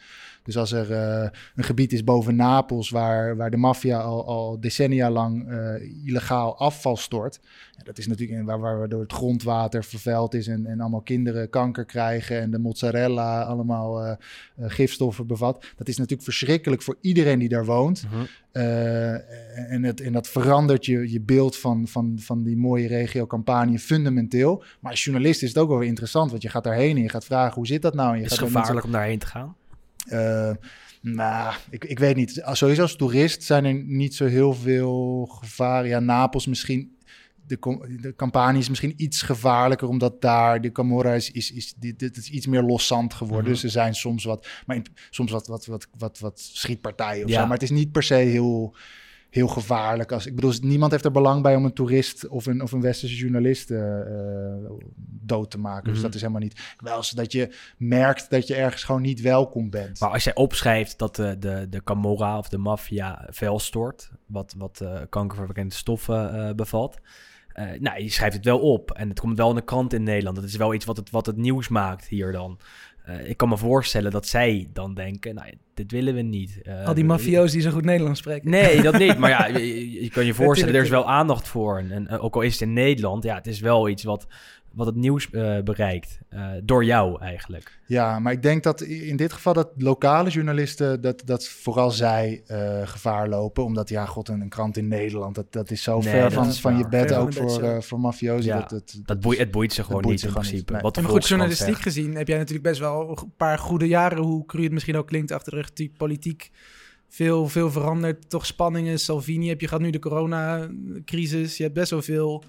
Dus als er eh, een gebied is boven Napels waar, waar de maffia al, al decennia lang eh, illegaal afval stort. Ja, dat is natuurlijk waar, waar door het grondwater vervuild is en, en allemaal kinderen kanker krijgen en de mozzarella allemaal eh, gifstoffen bevat. Dat is natuurlijk verschrikkelijk voor iedereen die daar woont. Mhm. En, het, en dat verandert je, je beeld van, van, van die mooie regio Campanië fundamenteel. Maar als journalist is het ook wel weer interessant, want je gaat daarheen en je gaat vragen hoe zit dat nou? En je Is gaat het mensen- gevaarlijk om daarheen te gaan? Eh, nou, ik, ik weet niet. Sowieso als toerist zijn er niet zo heel veel gevaren. Ja, Napels misschien. De, de campagne is misschien iets gevaarlijker, omdat daar de Camorra is, is, is, dit, dit is iets meer loszand geworden. Mhm. Dus er zijn soms wat, maar in- soms wat, wat, wat, wat, wat schietpartijen of Ja. zo. Maar het is niet per se heel, heel gevaarlijk. Als, ik bedoel, niemand heeft er belang bij om een toerist of een, of een westerse journalist eh, eh, dood te maken. Dus Mhm. dat is helemaal niet. Wel eens dat je merkt dat je ergens gewoon niet welkom bent. Maar als jij opschrijft dat de, de, de Camorra of de maffia vuil stort, wat, wat eh, kankerverwekkende stoffen eh, bevat. eh, nou, je schrijft het wel op en het komt wel in de krant in Nederland. Dat is wel iets wat het, wat het nieuws maakt hier dan. Eh, ik kan me voorstellen dat zij dan denken, nou, dit willen we niet. Eh, Al die mafio's die zo goed Nederlands spreken. Nee, dat niet. Maar ja, je, kan je voorstellen, er is wel aandacht voor. En, en eh, ook al is het in Nederland, ja, het is wel iets wat, wat het nieuws eh, bereikt. Eh, door jou eigenlijk. Ja, maar ik denk dat in dit geval dat lokale journalisten, dat, dat vooral zij eh, gevaar lopen. Omdat, ja, god, een, een krant in Nederland, dat, dat is zo Nee, ver van, van je bed Ver ook voor, eh, voor mafiosi. Ja, dat, dat, Dat boeit, het boeit ze gewoon boeit niet ze in gewoon principe. niet, nee. Wat de En maar goed, journalistiek zegt. gezien heb jij natuurlijk best wel een paar goede jaren, hoe cru het misschien ook klinkt, achter de politiek veel, veel veranderd. Toch spanningen. Salvini heb je gehad nu de coronacrisis. Je hebt best wel veel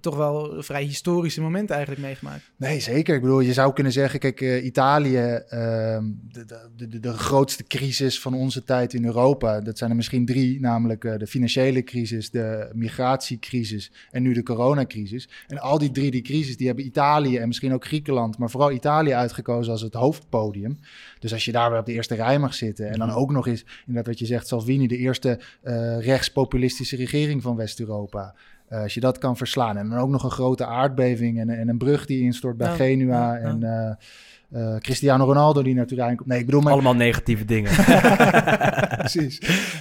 toch wel een vrij historische moment eigenlijk meegemaakt. Nee, zeker. Ik bedoel, je zou kunnen zeggen, kijk, eh, Italië, ehm, de, de, de, de grootste crisis van onze tijd in Europa, dat zijn er misschien drie, namelijk eh, de financiële crisis, de migratiecrisis en nu de coronacrisis. En al die drie die crisis, die hebben Italië en misschien ook Griekenland, maar vooral Italië uitgekozen als het hoofdpodium. Dus als je daar weer op de eerste rij mag zitten en dan ook nog eens, inderdaad wat je zegt, Salvini, de eerste eh, rechtspopulistische regering van West-Europa. Uh, als je dat kan verslaan. En dan ook nog een grote aardbeving en, en een brug die instort bij Ja, Genua. ja, ja. En eh, eh, Cristiano Ronaldo die naartoe aankomt. Nee, ik bedoel maar... Allemaal negatieve dingen. Precies.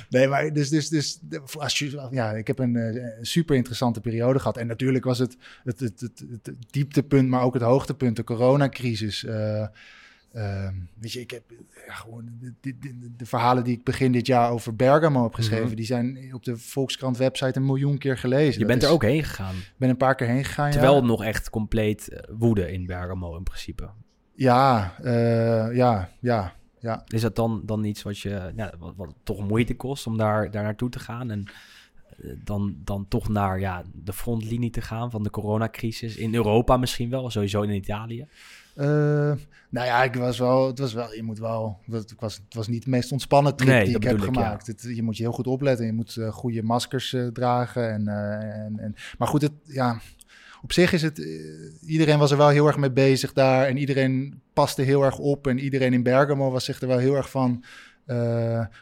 Nee, maar dus, dus, dus als je, ja, ik heb een eh, super interessante periode gehad. En natuurlijk was het het, het, het, het dieptepunt, maar ook het hoogtepunt, de coronacrisis. Eh, ehm, weet je, ik heb ja, gewoon de, de, de- de verhalen die ik begin dit jaar over Bergamo heb geschreven, Mhm. die zijn op de Volkskrant website een miljoen keer gelezen. Je Dat bent is- er ook heen gegaan. Ik ben een paar keer heen gegaan. Terwijl ja. nog echt compleet eh, woede in Bergamo in principe. Ja, eh, ja, ja, ja. Is dat dan, dan iets wat je ja, wat, wat toch moeite kost om daar, daar naartoe te gaan? En eh, dan, dan toch naar ja, de frontlinie te gaan van de coronacrisis. In Europa misschien wel, sowieso in Italië. Eh, nou ja, ik was wel, het was wel, je moet wel, het was, het was niet de meest ontspannen trip Nee, die ik heb ja. gemaakt. Het, je moet je heel goed opletten, je moet eh, goede maskers eh, dragen. En, en, en, maar goed, het, ja, op zich is het, iedereen was er wel heel erg mee bezig daar en iedereen paste heel erg op en iedereen in Bergamo was zich er wel heel erg van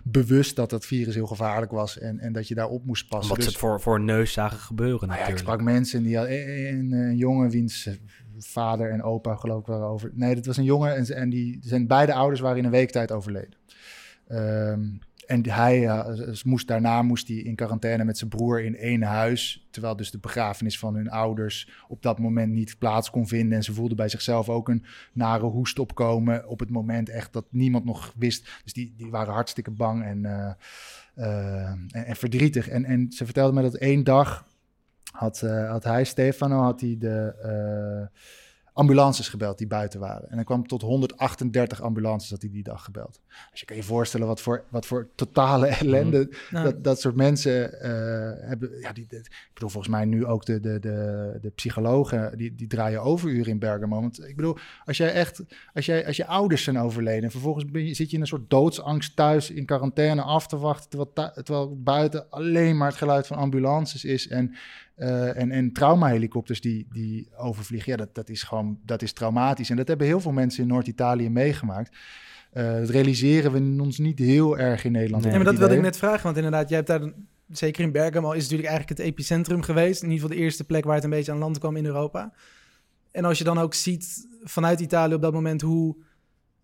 bewust dat dat virus heel gevaarlijk was en, en dat je daar op moest passen. Ze Dus- het voor, voor neus zagen gebeuren nou ja, ik sprak mensen die had een, een, een jongen wiens vader en opa geloof ik waren over. Nee, dat was een jongen en, en die zijn beide ouders waren in een week tijd overleden. Ehm, en hij moest daarna moest hij in quarantaine met zijn broer in één huis, terwijl dus de begrafenis van hun ouders op dat moment niet plaats kon vinden en ze voelden bij zichzelf ook een nare hoest opkomen op het moment echt dat niemand nog wist. Dus die, die waren hartstikke bang en, eh, eh, en, en verdrietig. En, en ze vertelde me dat één dag had, eh, had hij, Stefano, had hij de eh, ambulances gebeld die buiten waren. En dan kwam tot 138 ambulances had hij die dag gebeld. Dus je kan je voorstellen wat voor, wat voor totale ellende Ja. dat, dat soort mensen eh, hebben. Ja, die, die- ik bedoel, volgens mij nu ook de, de, de, de psychologen, die, die draaien overuren in Bergamo. Want ik bedoel, als jij echt, als, jij, als je ouders zijn overleden en vervolgens je, zit je in een soort doodsangst thuis in quarantaine af te wachten, terwijl, terwijl buiten alleen maar het geluid van ambulances is en, eh, en, en traumahelikopters die, die overvliegen. Ja, dat, dat is gewoon, dat is traumatisch. En dat hebben heel veel mensen in Noord-Italië meegemaakt. Eh, dat realiseren we ons niet heel erg in Nederland. Nee, maar dat wilde ik net vragen, want inderdaad, jij hebt daar, een- zeker in Bergamo, is het natuurlijk eigenlijk het epicentrum geweest. In ieder geval de eerste plek waar het een beetje aan land kwam in Europa. En als je dan ook ziet vanuit Italië op dat moment hoe,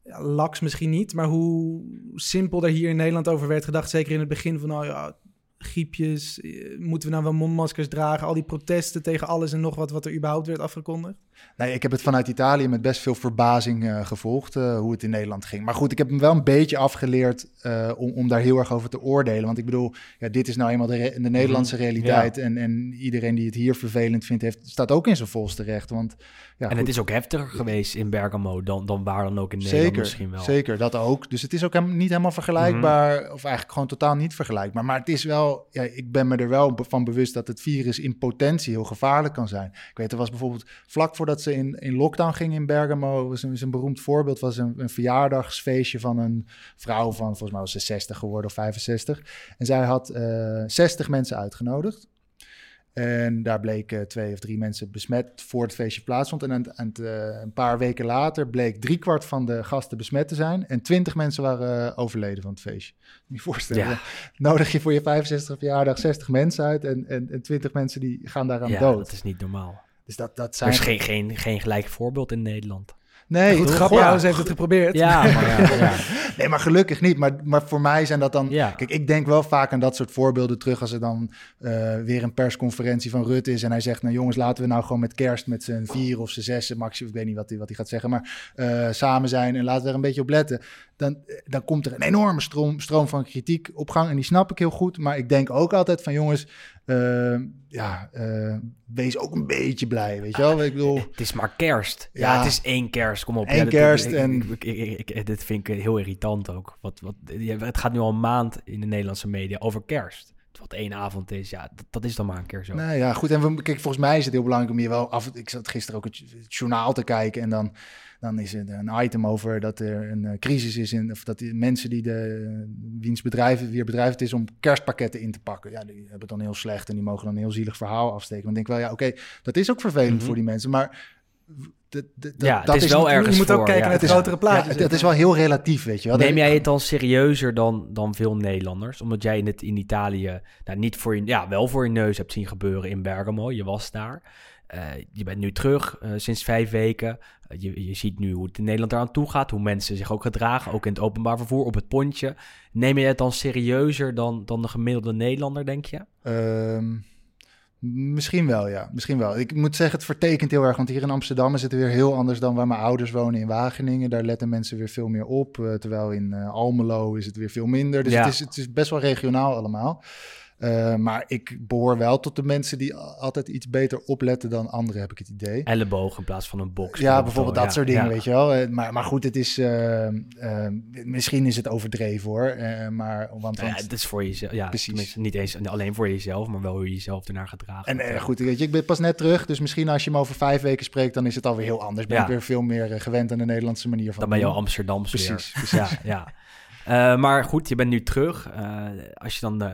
ja, laks misschien niet, maar hoe simpel er hier in Nederland over werd gedacht. Zeker in het begin van, nou ja, griepjes, eh, moeten we nou wel mondmaskers dragen? Al die protesten tegen alles en nog wat wat er überhaupt werd afgekondigd. Nee, ik heb het vanuit Italië met best veel verbazing eh, gevolgd eh, hoe het in Nederland ging. Maar goed, ik heb hem wel een beetje afgeleerd eh, om, om daar heel erg over te oordelen. Want ik bedoel, ja, dit is nou eenmaal de, re- de Nederlandse Mhm. realiteit. En, en iedereen die het hier vervelend vindt, heeft, staat ook in zijn volste recht. Want, ja, en goed, het is ook heftiger geweest in Bergamo dan, dan waar dan ook in Nederland zeker, misschien wel. zeker, dat ook. Dus het is ook hem, niet helemaal vergelijkbaar, of eigenlijk gewoon totaal niet vergelijkbaar. Maar het is wel, ja, ik ben me er wel van bewust dat het virus in potentie heel gevaarlijk kan zijn. Ik weet, er was bijvoorbeeld vlak voordat ze in, in lockdown gingen in Bergamo, was een, is een beroemd voorbeeld, was een, een verjaardagsfeestje van een vrouw van, volgens mij was ze 60 geworden of 65. En zij had eh 60 mensen uitgenodigd. En daar bleken twee of drie mensen besmet voor het feestje plaatsvond. En aan het, eh, een paar weken later bleek driekwart van de gasten besmet te zijn. En twintig mensen waren eh, overleden van het feestje. Je voorstellen. Ja. Nodig je voor je 65 verjaardag 60 mensen uit. En, en, en 20 mensen die gaan daaraan Ja, dood. dat is niet normaal. Dus dat, dat Er zijn... is geen, geen, geen gelijk voorbeeld in Nederland. Nee, Goed, het- Grapperhaus ja. heeft het geprobeerd. Ja, maar ja, ja. Nee, maar gelukkig niet. Maar, maar voor mij zijn dat dan... Ja. Kijk, ik denk wel vaak aan dat soort voorbeelden terug... als er dan eh, weer een persconferentie van Rutte is... en hij zegt, nou jongens, laten we nou gewoon met kerst... met z'n vier of z'n zessen, maximum, ik weet niet wat hij wat hij gaat zeggen... maar eh, samen zijn en laten we er een beetje op letten. Dan, dan komt er een enorme stroom, stroom van kritiek op gang... en die snap ik heel goed. Maar ik denk ook altijd van, jongens... eh, ja, eh, wees ook een beetje blij, weet je wel? Ik bedoel... Het is maar kerst. Ja, Ja. het is één kerst. Kom op. Eén Ja, kerst en- ik- ik- dit vind ik heel irritant ook. Wat, wat, het gaat nu al een maand in de Nederlandse media over kerst. wat één avond is, ja, dat, dat is dan maar een keer zo. Nou ja, goed. En we, kijk, volgens mij is het heel belangrijk om je wel af. Ik zat gisteren ook het, het journaal te kijken en dan, dan is er een item over dat er een eh, crisis is in, of dat die mensen die de wiens bedrijven, weer bedrijf het is om kerstpakketten in te pakken. Ja, die hebben het dan heel slecht en die mogen dan een heel zielig verhaal afsteken. Maar ik denk wel, ja, oké, dat is ook vervelend Mhm. voor die mensen, maar. De- de- Ja, dat het is wel ergens je moet ook voor, kijken ja. naar het is- grotere plaatje. Ja, het is wel heel relatief, weet je wel. Neem jij het dan serieuzer dan, dan veel Nederlanders? Omdat jij het in Italië nou, niet voor je, ja, wel voor je neus hebt zien gebeuren in Bergamo. Je was daar. Eh, je bent nu terug eh, sinds vijf weken. Eh, je, je ziet nu hoe het in Nederland eraan toe gaat. Hoe mensen zich ook gedragen. Ook in het openbaar vervoer, op het pontje. Neem je het dan serieuzer dan, dan de gemiddelde Nederlander, denk je? Ehm, misschien wel, ja. Misschien wel. Ik moet zeggen, het vertekent heel erg. Want hier in Amsterdam is het weer heel anders dan waar mijn ouders wonen in Wageningen. Daar letten mensen weer veel meer op. eh, terwijl in eh, Almelo is het weer veel minder. Dus Ja. het, is, het is best wel regionaal allemaal. Eh, maar ik behoor wel tot de mensen die altijd iets beter opletten dan anderen, heb ik het idee. Elleboog in plaats van een box. Ja, bijvoorbeeld dat Ja, soort dingen, ja. weet je wel. Eh, Maar, maar goed, het is... eh, misschien is het overdreven, hoor. Maar, want, ja, het is voor jezelf. Ja, Precies. niet eens alleen voor jezelf, maar wel hoe je jezelf ernaar gedraagt. En goed, weet je, ik ben pas net terug, dus misschien als je me over vijf weken spreekt, dan is het alweer heel anders. Ben ik weer veel meer gewend aan de Nederlandse manier van Dan ben je al doen. Amsterdams Precies, weer. Ja, ja. Eh, maar goed, je bent nu terug. Eh, als je dan, eh,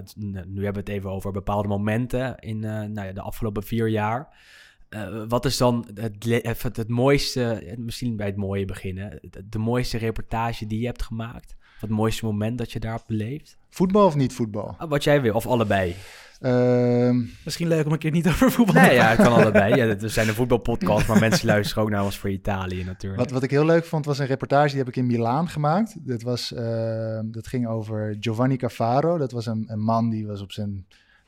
nu hebben we het even over bepaalde momenten in nou ja, de afgelopen vier jaar. Wat is dan het, het, mooiste, misschien bij het mooie beginnen, de, mooiste reportage die je hebt gemaakt? Of het mooiste moment dat je daar hebt beleefd? Voetbal of niet voetbal? Ah, wat jij wil, of allebei. Ehm, Misschien leuk om een keer niet over voetbal Nee, te ja, praten. het kan allebei. Ja, we zijn een voetbalpodcast, maar mensen luisteren ook naar ons voor Italië natuurlijk. wat, wat ik heel leuk vond, was een reportage die heb ik in Milaan gemaakt. Dat, was, ehm, dat ging over Giovanni Cafaro. Dat was een, een man die was op zijn...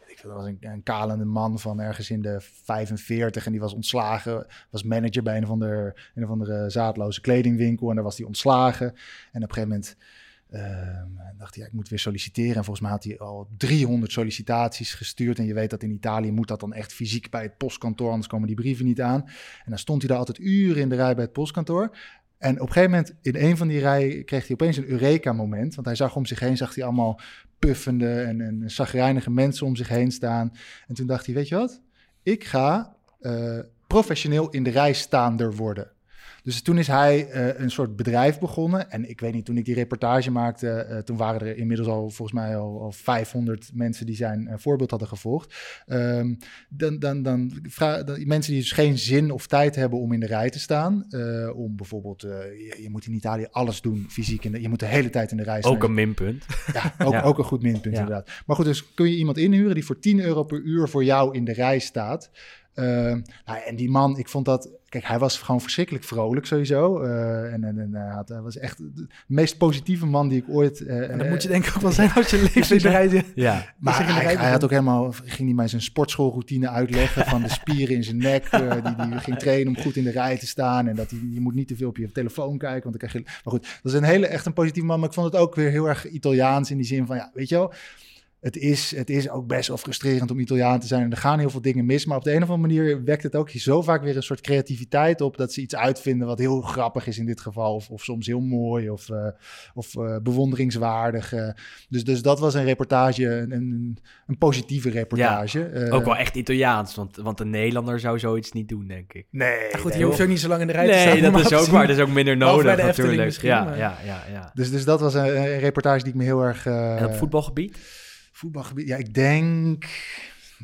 Ik veel, dat was een, een kalende man van ergens in de 45 en die was ontslagen. Was manager bij een of, ander, een of andere zaadloze kledingwinkel en daar was hij ontslagen. En op een gegeven moment Ehm, dacht hij, ik moet weer solliciteren. En volgens mij had hij al 300 sollicitaties gestuurd. En je weet dat in Italië moet dat dan echt fysiek bij het postkantoor, anders komen die brieven niet aan. En dan stond hij daar altijd uren in de rij bij het postkantoor. En op een gegeven moment, in een van die rijen, kreeg hij opeens een Eureka-moment. Want hij zag om zich heen, zag hij allemaal puffende en, en zagrijnige mensen om zich heen staan. En toen dacht hij, weet je wat? Ik ga eh, professioneel in de rij staander worden. Dus toen is hij eh, een soort bedrijf begonnen. En ik weet niet, toen ik die reportage maakte, eh, toen waren er inmiddels al volgens mij al, al 500 mensen die zijn eh, voorbeeld hadden gevolgd. Ehm, dan, dan, dan, mensen die dus geen zin of tijd hebben om in de rij te staan. om bijvoorbeeld, je, je moet in Italië alles doen fysiek. En je moet de hele tijd in de rij staan. Ook een minpunt. Ja, ook, Ja. ook een goed minpunt Ja. inderdaad. Maar goed, dus kun je iemand inhuren die voor 10 euro per uur voor jou in de rij staat. Ehm, nou, en die man, ik vond dat... Kijk, hij was gewoon verschrikkelijk vrolijk sowieso. Eh, en en, en hij, had, hij was echt de meest positieve man die ik ooit... eh, En dat eh, moet je denk ik ook wel zijn als je leeft in de. Ja. maar hij, had ook helemaal, ging hij mij zijn sportschoolroutine uitleggen van de spieren in zijn nek, eh, die die ging trainen om goed in de rij te staan en dat hij, je moet niet te veel op je telefoon kijken, want dan krijg je. Maar goed, dat is een hele echt een positieve man, maar ik vond het ook weer heel erg Italiaans in die zin van ja, weet je wel. Het is, het is ook best wel frustrerend om Italiaan te zijn. En er gaan heel veel dingen mis. Maar op de een of andere manier wekt het ook zo vaak weer een soort creativiteit op. Dat ze iets uitvinden wat heel grappig is in dit geval. Of, of soms heel mooi of, eh, of eh, bewonderingswaardig. eh. dus, dus dat was een reportage, een, een, een positieve reportage. Eh, Ook wel echt Italiaans, want, want een Nederlander zou zoiets niet doen, denk ik. Nee, Goed, nee, je hoeft ook niet zo lang in de rij te staan. Nee, dat is ook waar. Dat is ook minder nodig bij de Efteling natuurlijk. Ja, ja, ja, ja. Dus, dus dat was een, een reportage die ik me heel erg... eh, En op voetbalgebied? Voetbalgebied, ja, ik denk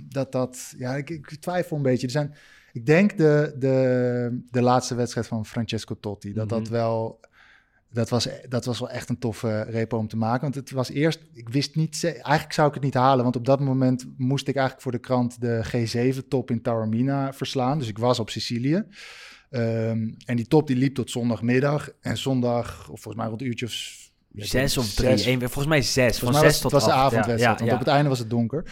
dat dat... Ja, ik, ik twijfel een beetje. Er zijn, ik denk de, de, de laatste wedstrijd van Francesco Totti. Dat dat Mhm. wel... Dat was, dat was wel echt een toffe repo om te maken. Want het was eerst... Ik wist niet... Eigenlijk zou ik het niet halen. Want op dat moment moest ik eigenlijk voor de krant... de G7-top in Taormina verslaan. Dus ik was op Sicilië. Ehm, en die top die liep tot zondagmiddag. En zondag, of volgens mij rond een uurtje of... Zes of drie? zes Eén- volgens mij zes. Van mij zes was, tot het was de acht. Avondwedstrijd, ja, want ja. op het einde was het donker.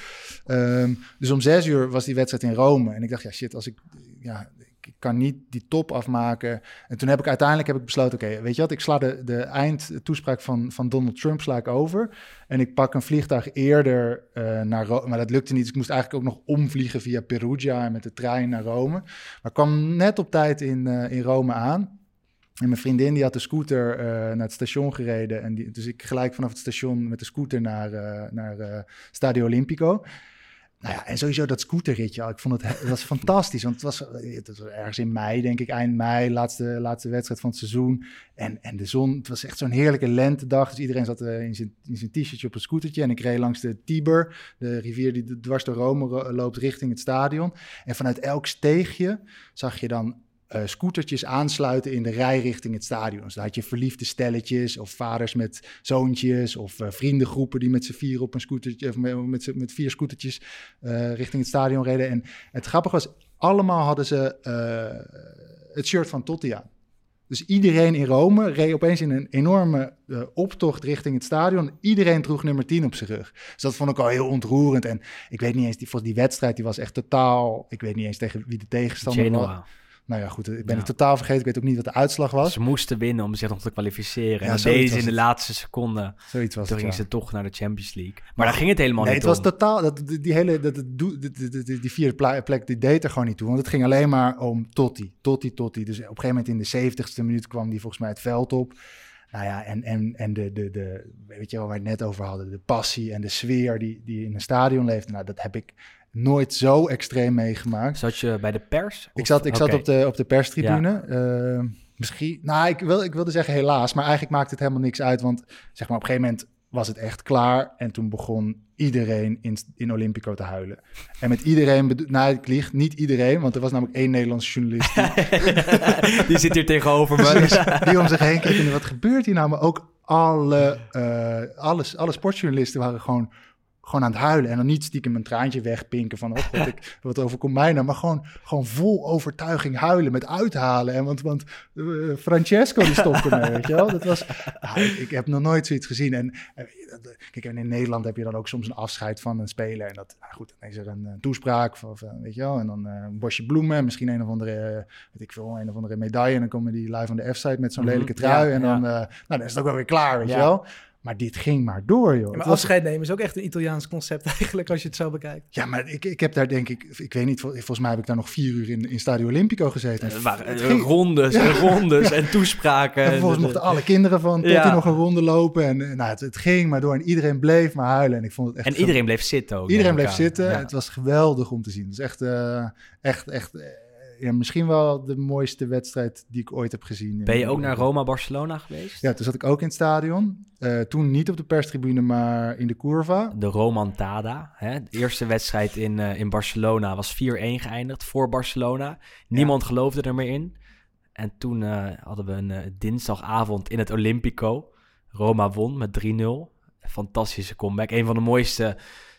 Ehm, dus om zes uur was die wedstrijd in Rome. En ik dacht, ja shit, als ik, ja, ik kan niet die top afmaken. En toen heb ik uiteindelijk heb ik besloten, oké, weet je wat, ik sla de, de eindtoespraak van, van Donald Trump sla ik over. En ik pak een vliegtuig eerder eh, naar Rome. Maar dat lukte niet, dus ik moest eigenlijk ook nog omvliegen via Perugia en met de trein naar Rome. Maar ik kwam net op tijd in, eh, in Rome aan. En mijn vriendin die had de scooter eh, naar het station gereden. En die, dus ik gelijk vanaf het station met de scooter naar, eh, naar eh, Stadio Olimpico. Nou ja, en sowieso dat scooterritje, ik vond het, het was fantastisch. Want het was, het was ergens in mei, denk ik, eind mei, laatste, laatste wedstrijd van het seizoen. En, en de zon, het was echt zo'n heerlijke lentedag. Dus iedereen zat in zijn, in zijn t-shirtje op een scootertje. En ik reed langs de Tiber, de rivier die dwars door Rome ro- loopt richting het stadion. En vanuit elk steegje zag je dan eh, scootertjes aansluiten in de rij richting het stadion. Dus daar had je verliefde stelletjes of vaders met zoontjes of eh, vriendengroepen die met z'n vier op een scootertje of met, met, vier scootertjes eh, richting het stadion reden. En het grappige was, allemaal hadden ze het shirt van Totti aan. Dus iedereen in Rome reed opeens in een enorme optocht richting het stadion. Iedereen droeg nummer 10 op zijn rug. Dus dat vond ik al heel ontroerend. En ik weet niet eens, die, volgens die wedstrijd die was echt totaal... Ik weet niet eens tegen wie de tegenstander was. Nou ja, goed, ik ben Ja. het totaal vergeten. Ik weet ook niet wat de uitslag was. Ze moesten winnen om zich nog te kwalificeren. Ja, en dat zoiets deden ze was in de laatste seconde. Zoiets was Toen het, gingen ja. ze toch naar de Champions League. Maar daar ging het helemaal Nee, niet het was totaal, dat, die, hele, dat, die, die, die, die vierde plek, die deed er gewoon niet toe. Want het ging alleen maar om Totti, Totti, Totti. Dus op een gegeven moment in de zeventigste minuut kwam die volgens mij het veld op. Nou ja, en, en, en de, de, de, weet je wel, waar we het net over hadden, de passie en de sfeer die, die in een stadion leeft. Nou, dat heb ik nooit zo extreem meegemaakt. Zat je bij de pers? Ik zat, ik zat op, de, op de perstribune. Eh, misschien, nou, ik, wil, ik wilde zeggen helaas, maar eigenlijk maakt het helemaal niks uit. Want zeg maar, op een gegeven moment was het echt klaar. En toen begon iedereen in, in Olympico te huilen. En met iedereen, nou, ik lieg, niet iedereen, want er was namelijk één Nederlandse journalist die, Die zit hier tegenover me. Die om zich heen keek. En wat gebeurt hier nou? Maar ook alle, alles, alle sportjournalisten waren gewoon, gewoon aan het huilen. En dan niet stiekem een traantje wegpinken van... Oh, wat, ik, wat overkomt mij nou? Maar gewoon, gewoon vol overtuiging huilen met uithalen. En want, want eh, Francesco die stopte me, weet je wel? Dat was... nou, ik, ik heb nog nooit zoiets gezien. En eh, kijk, en in Nederland heb je dan ook soms een afscheid van een speler. En dat, nou goed, dan is er een, toespraak, of, eh, weet je wel. En dan een bosje bloemen, misschien een of andere, weet ik veel, een of andere medaille. En dan komen die live aan de F-site met zo'n Mhm, lelijke trui. ja, en dan, nou, dan is het ook wel weer klaar, weet Ja. je wel. Maar dit ging maar door, joh. Ja, maar afscheid nemen is ook echt een Italiaans concept eigenlijk, als je het zo bekijkt. ja, maar ik, ik heb daar denk ik, ik weet niet, vol- volgens mij heb ik daar nog vier uur in, in Stadio Olimpico gezeten. Er waren Het eh, ging- rondes en rondes en toespraken. En vervolgens mochten alle kinderen van Totti Ja. nog een ronde lopen. En eh, nou, het, het ging maar door en iedereen bleef maar huilen. En ik vond het echt en iedereen bleef zitten ook. Iedereen bleef zitten. Ja. Het was geweldig om te zien. Het is echt, eh, echt, echt eh, ja, misschien wel de mooiste wedstrijd die ik ooit heb gezien. Ben je ook naar Roma-Barcelona geweest? Ja, toen zat ik ook in het stadion. Eh, toen niet op de perstribune, maar in de curva. De Romantada. Hè? De eerste wedstrijd in, eh, in Barcelona was 4-1 geëindigd voor Barcelona. Niemand geloofde er meer in. En toen eh, hadden we een dinsdagavond in het Olympico. Roma won met 3-0. Fantastische comeback. Een van de mooiste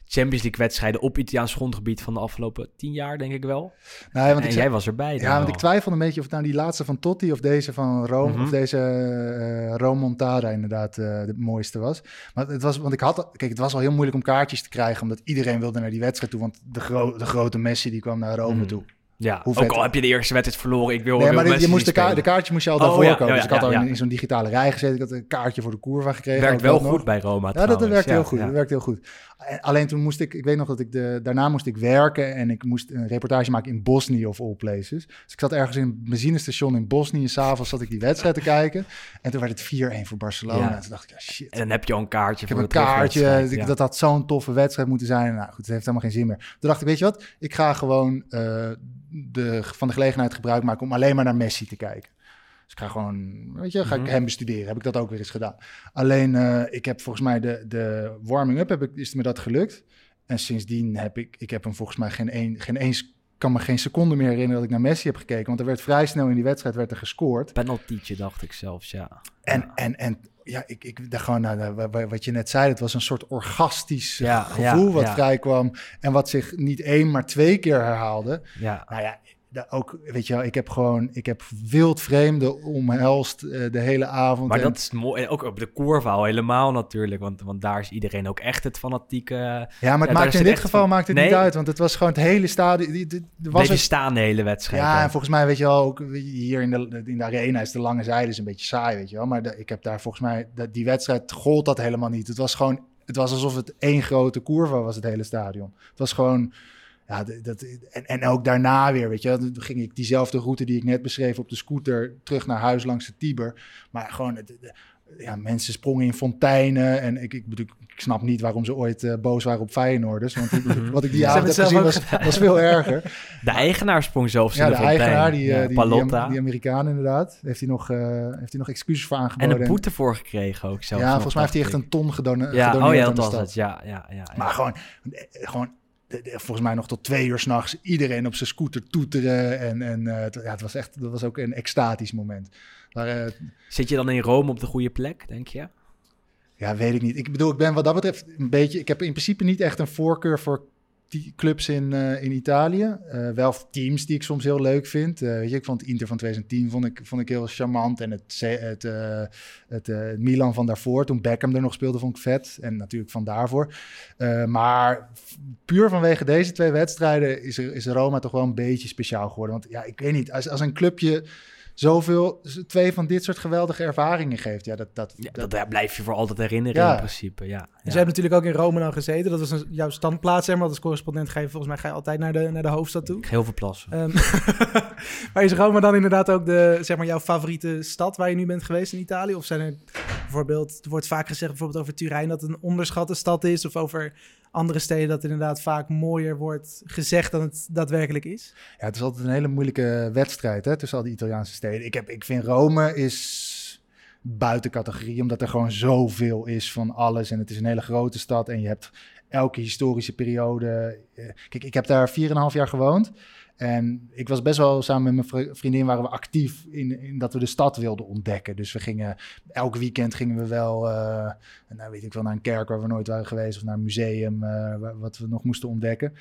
Champions League wedstrijden op Italiaans grondgebied van de afgelopen tien jaar, denk ik wel. Nee, want en ik, jij was erbij. ja, want wel. ik twijfelde een beetje of het nou die laatste van Totti of deze van Rome, Mhm. of deze eh Romontada inderdaad eh, de mooiste was. Maar het was, want ik had, kijk, het was al heel moeilijk om kaartjes te krijgen, omdat iedereen wilde naar die wedstrijd toe, want de, gro- de grote Messi die kwam naar Rome Mhm. toe. Ja, Hoe ook al heb je de eerste wedstrijd verloren. Ik wil Nee, maar je moest de, ka- de kaartje moest je al Oh, daarvoor ja, komen. ja, dus ik had al in, in zo'n digitale rij gezeten. Ik had een kaartje voor de curva gekregen. Werkt wel nog. goed bij Roma Ja, dat, dat werkte heel goed. Dat werkte heel goed. En Alleen toen moest ik, ik weet nog dat ik de, daarna moest ik werken en ik moest een reportage maken in Bosnië of all places. Dus ik zat ergens in een benzinestation in Bosnië. S'avonds zat ik die wedstrijd te kijken. En toen werd het 4-1 voor Barcelona. Ja. En toen dacht ik, ja, shit. En dan heb je al een kaartje Ik heb een kaartje. ja. Dat had zo'n toffe wedstrijd moeten zijn. Nou goed, het heeft helemaal geen zin meer. Toen dacht ik, weet je wat? Ik ga gewoon eh, de, van de gelegenheid gebruik maken om alleen maar naar Messi te kijken. Dus ik ga gewoon, weet je, ga ik Mhm. hem bestuderen. Heb ik dat ook weer eens gedaan. Alleen, eh, ik heb volgens mij de, de warming-up, heb ik, is me dat gelukt. En sindsdien heb ik, ik heb hem volgens mij geen, een, geen eens, kan me geen seconde meer herinneren dat ik naar Messi heb gekeken. Want er werd vrij snel in die wedstrijd werd er gescoord. Penaltietje dacht ik zelfs, ja. En, Ja. en, en ja, ik, ik dacht gewoon, nou, nou, wa- wa- wat je net zei, het was een soort orgastisch Ja, gevoel ja, wat ja. vrijkwam. En wat zich niet één, maar twee keer herhaalde. ja. Nou ja, ook, weet je wel, ik heb gewoon, ik heb wild vreemden omhelst eh, de hele avond. Maar En- dat is mooi. En ook op de curva al helemaal natuurlijk. Want, want daar is iedereen ook echt het fanatieke... ja, maar het daar maakt in dit geval van- maakt het Nee. niet uit, want het was gewoon het hele stadion. Er was Bleef je ook- staan de hele wedstrijd. ja, hè? en volgens mij weet je wel, ook hier in de, in de arena is de lange zijde is een beetje saai, weet je wel. Maar de- ik heb daar volgens mij, dat die wedstrijd gold dat helemaal niet. Het was gewoon, het was alsof het één grote curva was, het hele stadion. Het was gewoon, ja, dat, en, en ook daarna weer, weet je, dan ging ik diezelfde route die ik net beschreef op de scooter terug naar huis langs de Tiber. Maar gewoon, het- de- ja, mensen sprongen in fonteinen en ik, ik, ik snap niet waarom ze ooit eh, boos waren op Feyenoorders. Want ik- wat ik die avond heb gezien was, was veel erger. De eigenaar sprong zelfs Ja, in de de fontein. eigenaar, die, eh, Ja, die, die, Palotta. die Amerikaan inderdaad, heeft hij nog, eh, heeft hij nog excuses voor en aangeboden. een boete voor gekregen ook zelfs. Ja, volgens mij heeft hij echt een ton gedone-. Ja, gedoneerd oh ja, aan dat de was stad. het. Ja, ja, ja. ja. Maar gewoon, gewoon de- de- volgens mij nog tot twee uur s'nachts iedereen op zijn scooter toeteren. En, en eh, het, ja, het was echt, dat was ook een extatisch moment. Maar eh, Zit je dan in Rome op de goede plek, denk je? ja, weet ik niet. Ik bedoel, ik ben wat dat betreft een beetje... Ik heb in principe niet echt een voorkeur voor clubs in, eh, in Italië. Eh, wel teams die ik soms heel leuk vind. Eh, weet je, ik vond Inter van 2010 vond ik, vond ik heel charmant. En het, het, het Milan van daarvoor, toen Beckham er nog speelde, vond ik vet. En natuurlijk van daarvoor. Maar puur vanwege deze twee wedstrijden is, is Roma toch wel een beetje speciaal geworden. Want ja, ik weet niet, als, als een clubje zoveel, twee van dit soort geweldige ervaringen geeft. Ja, dat, dat, Ja, dat, dat daar blijf je voor altijd herinneren Ja. in principe, ja. Dus ja. jij hebt natuurlijk ook in Rome dan gezeten. Dat was een, jouw standplaats, zeg maar. Als correspondent ga je volgens mij ga je altijd naar de, naar de hoofdstad toe. Heel veel plassen. Ehm, maar is Rome dan inderdaad ook de, zeg maar, jouw favoriete stad waar je nu bent geweest in Italië? Of zijn er bijvoorbeeld, er wordt vaak gezegd bijvoorbeeld over Turijn dat het een onderschatte stad is. Of over andere steden dat inderdaad vaak mooier wordt gezegd dan het daadwerkelijk is. Ja, het is altijd een hele moeilijke wedstrijd hè, tussen al die Italiaanse steden. Ik, heb, ik vind Rome is buiten categorie, omdat er gewoon zoveel is van alles. En het is een hele grote stad en je hebt elke historische periode. eh, Kijk, ik heb daar 4,5 jaar gewoond. En ik was best wel samen met mijn vri- vriendin waren we actief in, in dat we de stad wilden ontdekken. Dus we gingen elk weekend gingen we wel, eh, nou weet ik wel, naar een kerk waar we nooit waren geweest of naar een museum eh, wa- wat we nog moesten ontdekken.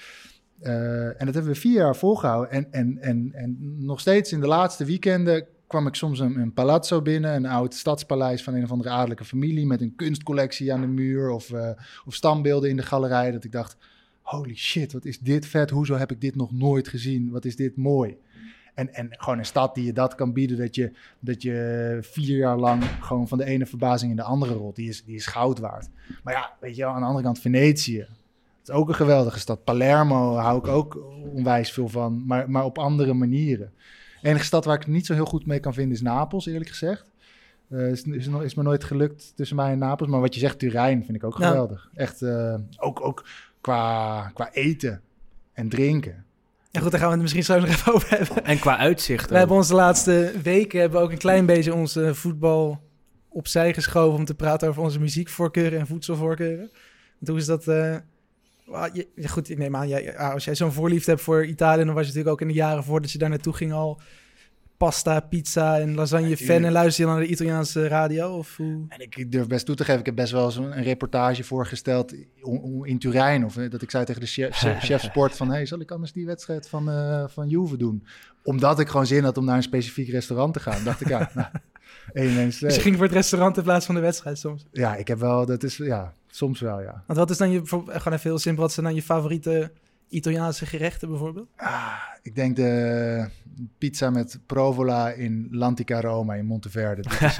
Eh, en dat hebben we vier jaar volgehouden. En, en, en, en nog steeds in de laatste weekenden kwam ik soms een, een palazzo binnen, een oud stadspaleis van een of andere adellijke familie met een kunstcollectie aan de muur of, eh, of standbeelden in de galerij. Dat ik dacht, holy shit, wat is dit vet? Hoezo heb ik dit nog nooit gezien? Wat is dit mooi? En, en gewoon een stad die je dat kan bieden, dat je, dat je vier jaar lang gewoon van de ene verbazing in de andere rolt, die is, die is goud waard. Maar ja, weet je wel, aan de andere kant Venetië. Het is ook een geweldige stad. Palermo hou ik ook onwijs veel van, maar, maar op andere manieren. De enige stad waar ik het niet zo heel goed mee kan vinden is Napels, eerlijk gezegd. Eh is, is, is me nooit gelukt tussen mij en Napels. Maar wat je zegt, Turijn vind ik ook Ja. geweldig. Echt, eh, ook, ook qua, qua eten en drinken. Ja goed, daar gaan we het misschien zo nog even over hebben. En qua uitzicht We hebben ons de laatste weken hebben we ook een klein beetje onze voetbal opzij geschoven om te praten over onze muziekvoorkeuren en voedselvoorkeuren. Want hoe is dat? eh, ah, je- ja, goed, ik neem aan, jij, als jij zo'n voorliefde hebt voor Italië, dan was je natuurlijk ook in de jaren voordat je daar naartoe ging al pasta, pizza en lasagne fan en luister je dan naar de Italiaanse radio? Of hoe? En ik, durf best toe te geven, ik heb best wel eens een, reportage voorgesteld in Turijn. Of eh, dat ik zei tegen de chef, chef sport van, hey, zal ik anders die wedstrijd van, eh van Juve doen? Omdat ik gewoon zin had om naar een specifiek restaurant te gaan. dacht ik, ja, nou, één mens. Dus ging voor het restaurant in plaats van de wedstrijd soms. Ja, ik heb wel, dat is, ja, soms wel, ja. Want wat is dan je, gewoon even heel simpel, wat zijn dan je favoriete Italiaanse gerechten bijvoorbeeld? Ah, ik denk de pizza met provola in Lantica Roma in Monteverde. Dat is-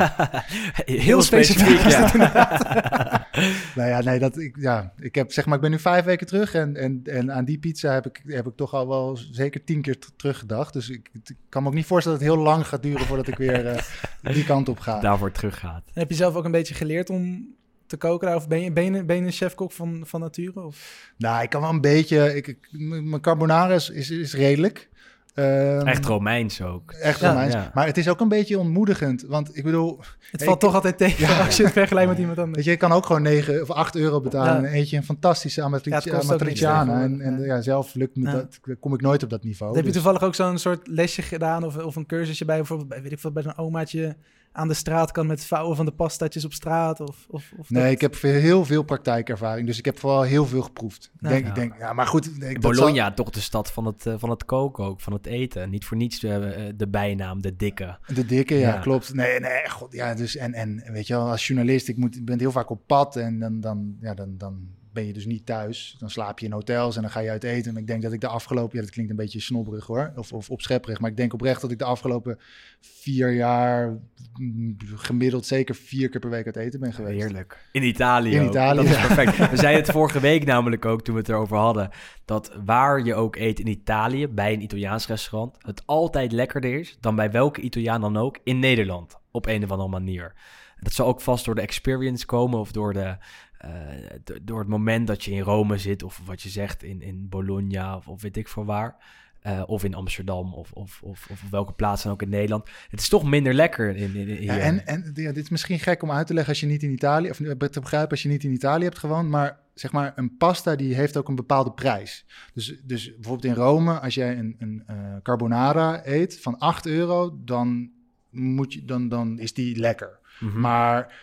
Heel specifiek, ja. nou ja, nee, dat, ik, ja, ik heb zeg maar, ik ben nu vijf weken terug en, en, en aan die pizza heb ik, heb ik toch al wel zeker tien keer teruggedacht. Dus ik, ik kan me ook niet voorstellen dat het heel lang gaat duren voordat ik weer eh, die kant op ga. Daarvoor teruggaat. En heb je zelf ook een beetje geleerd om te koken? daar? Of ben je, ben je, ben je een chefkok van, van nature? Of? Nou, ik kan wel een beetje, ik, mijn carbonara is, is, is redelijk. Ehm, Echt Romeins ook. Echt Ja. Romeins. Ja. Maar het is ook een beetje ontmoedigend. Want ik bedoel, Het Ik- valt toch altijd tegen Ja. als je het vergelijkt met iemand anders. weet je, je kan ook gewoon 9 of 8 euro betalen. Ja. En eet je een fantastische amatrici- amatriciana. En, en ja, zelf lukt me Ja. dat, kom ik nooit op dat niveau. heb je dus- toevallig ook zo'n soort lesje gedaan of, of een cursusje bij bijvoorbeeld bij, weet ik veel, bij een omaatje aan de straat kan met vouwen van de pastaatjes op straat? Of, of, of Nee, dat- ik heb heel veel praktijkervaring. Dus ik heb vooral heel veel geproefd. Denk, Ja. ik denk, ja, maar goed. Bologna, toch de stad van het, eh, van het koken ook, van het eten. Niet voor niets eh, de bijnaam, de dikke. de dikke, ja, Ja. klopt. Nee, nee, god, ja, dus en, en weet je wel, als journalist, ik, moet, ik ben heel vaak op pad en dan, dan, ja, dan, dan ben je dus niet thuis. Dan slaap je in hotels en dan ga je uit eten. En ik denk dat ik de afgelopen... Ja, dat klinkt een beetje snobberig hoor. Of, of opschepperig. Maar ik denk oprecht dat ik de afgelopen vier jaar... mm, gemiddeld zeker vier keer per week uit eten ben geweest. Heerlijk. In Italië. In ook. Italië, Dat is perfect. We zeiden het vorige week namelijk ook toen we het erover hadden. Dat waar je ook eet in Italië, bij een Italiaans restaurant, het altijd lekkerder is dan bij welke Italiaan dan ook in Nederland. Op een of andere manier. Dat zal ook vast door de experience komen of door, de, eh, do- door het moment dat je in Rome zit. Of wat je zegt in, in Bologna of, of weet ik veel waar. Eh, of in Amsterdam of, of, of, of welke plaats dan ook in Nederland. Het is toch minder lekker in, in, in Ja, en en ja, dit is misschien gek om uit te leggen als je niet in Italië, of te begrijpen als je niet in Italië hebt gewoond, maar zeg maar een pasta die heeft ook een bepaalde prijs. Dus, dus bijvoorbeeld in Rome, als jij een, een eh, carbonara eet van 8 euro, dan, moet je, dan, dan is die lekker. Mhm. Maar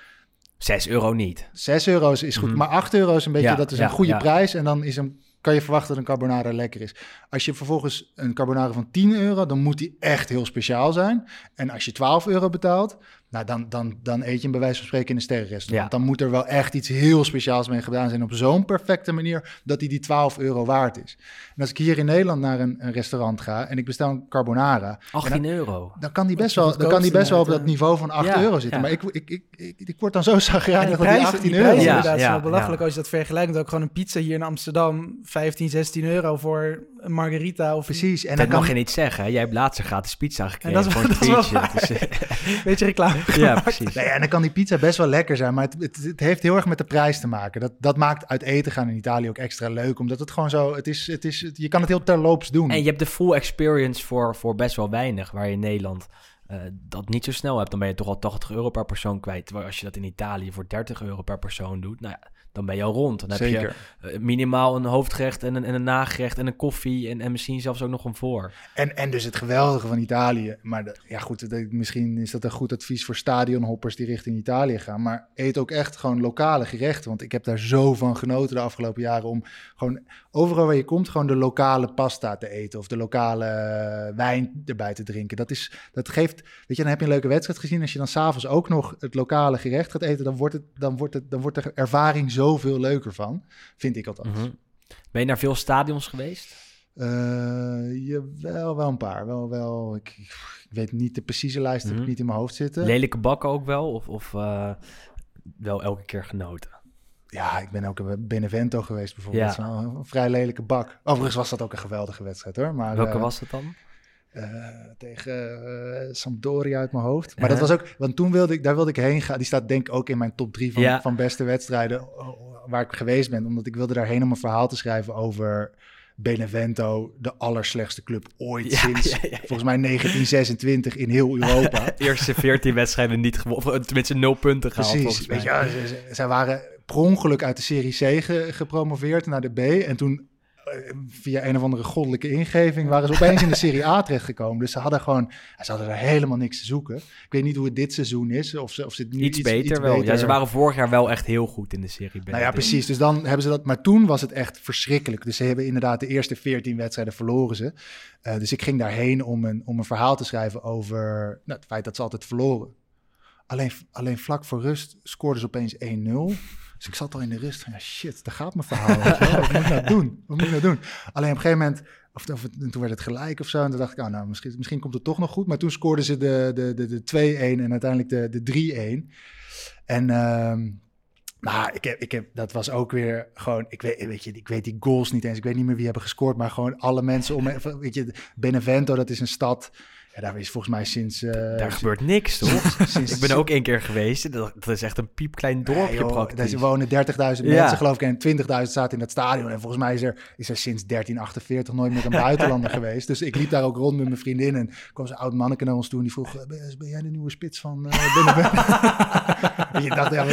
6 euro niet. 6 euro is, goed, Mhm. maar 8 euro is een beetje, Ja, dat is ja, een goede ja. prijs en dan is een, kan je verwachten dat een carbonara lekker is. Als je vervolgens een carbonara van 10 euro, dan moet die echt heel speciaal zijn. En als je 12 euro betaalt, nou dan, dan, dan eet je hem bij wijze van spreken in een sterrenrestaurant. Ja. Dan moet er wel echt iets heel speciaals mee gedaan zijn op zo'n perfecte manier dat hij die 12 euro waard is. En als ik hier in Nederland naar een, een restaurant ga en ik bestel een carbonara, 18 euro. dan kan die best Dat is wel, dan kan die best wel op dat niveau van 8 Ja, euro zitten. ja. Maar ik, ik, ik, ik, ik word dan zo zagrijnig die van die prijzen, 18 die euro. prijzen Ja, inderdaad wel belachelijk ja. als je dat vergelijkt. Ook gewoon een pizza hier in Amsterdam, 15, 16 euro voor een margarita of Precies. En dat dan kan mag je niet zeggen. hè? Jij hebt laatst een gratis pizza gekregen dat is- voor een dat tweetje. is, een beetje reclame. ja, precies. Nee, en dan kan die pizza best wel lekker zijn, maar het, het, het heeft heel erg met de prijs te maken. Dat, dat maakt uit eten gaan in Italië ook extra leuk, omdat het gewoon zo, het is, het is, je kan het heel terloops doen. En je hebt de full experience voor, voor best wel weinig, waar je in Nederland eh, dat niet zo snel hebt. Dan ben je toch al 80 euro per persoon kwijt. Terwijl als je dat in Italië voor 30 euro per persoon doet, nou ja, dan ben je al rond. Dan heb Zeker. je eh, minimaal een hoofdgerecht en een, en een nagerecht en een koffie en, en misschien zelfs ook nog een voor. En, en dus het geweldige van Italië. Maar de- ja, goed, misschien is dat een goed advies voor stadionhoppers die richting Italië gaan. Maar eet ook echt gewoon lokale gerechten. Want ik heb daar zo van genoten de afgelopen jaren om gewoon overal waar je komt, gewoon de lokale pasta te eten. Of de lokale eh, wijn erbij te drinken. Dat, is, dat geeft, weet je, dan heb je een leuke wedstrijd gezien. Als je dan s'avonds ook nog het lokale gerecht gaat eten, dan wordt, het, dan, wordt het, dan wordt de ervaring zoveel leuker van. Vind ik althans. Mhm. Ben je naar veel stadions geweest? Eh, jawel, wel een paar. Wel, wel, ik, ik weet niet de precieze lijst, heb Mhm. ik niet in mijn hoofd zitten. Lelijke bakken ook wel? Of, of eh, wel elke keer genoten? Ja, ik ben ook in Benevento geweest bijvoorbeeld. Ja. Dat is wel een vrij lelijke bak. Overigens was dat ook een geweldige wedstrijd hoor. Maar, Welke eh, was het dan? eh, tegen eh, Sampdoria uit mijn hoofd. Maar dat was ook, want toen wilde ik, daar wilde ik heen gaan. Die staat denk ik ook in mijn top drie van, Ja. van beste wedstrijden waar ik geweest ben. Omdat ik wilde daarheen om een verhaal te schrijven over Benevento, de allerslechtste club ooit Ja, sinds ja, ja, ja. volgens mij 1926 in heel Europa. Eerste 14 wedstrijden niet gewonnen. Tenminste nul punten gehaald Precies. volgens mij. Weet je, ze- waren per ongeluk uit de Serie C ge- gepromoveerd naar de B. En toen, eh, via een of andere goddelijke ingeving, waren ze opeens in de Serie A terechtgekomen. Dus ze hadden gewoon, ze hadden er helemaal niks te zoeken. Ik weet niet hoe het dit seizoen is. Of ze, of ze het nu iets, beter wel. Ja, ze waren vorig jaar wel echt heel goed in de Serie B. Nou ja, precies. Dus dan hebben ze dat. Maar toen was het echt verschrikkelijk. Dus ze hebben inderdaad de eerste 14 wedstrijden verloren ze. Eh, dus ik ging daarheen om een, om een verhaal te schrijven over nou, het feit dat ze altijd verloren. Alleen, alleen vlak voor rust scoorden ze opeens 1-0. Dus ik zat al in de rust van, ja shit, daar gaat mijn verhaal. Wat moet ik nou doen? Wat moet ik nou doen? Alleen op een gegeven moment, of, of toen werd het gelijk of zo. En toen dacht ik, oh, nou, misschien, misschien komt het toch nog goed. Maar toen scoorden ze de, de, de, de 2-1 en uiteindelijk de, de 3-1. En nou, ik heb, ik heb, dat was ook weer gewoon, ik weet, weet je, ik weet die goals niet eens. Ik weet niet meer wie hebben gescoord, maar gewoon alle mensen om, weet je, Benevento, dat is een stad. Ja, daar is volgens mij sinds. eh, Daar gebeurt niks, toch? sinds ik ben er ook één keer geweest. Dat, dat is echt een piepklein dorpje joh, praktisch. Er wonen 30.000 mensen, Ja. geloof ik, en 20.000 zaten in dat stadion. En volgens mij is er, is er sinds 1348 nooit meer een buitenlander geweest. Dus ik liep daar ook rond met mijn vriendin. En kwam zo'n oud manneke naar ons toe en die vroeg... Ben, ben jij de nieuwe spits van uh, Benevento? en je dacht, ja,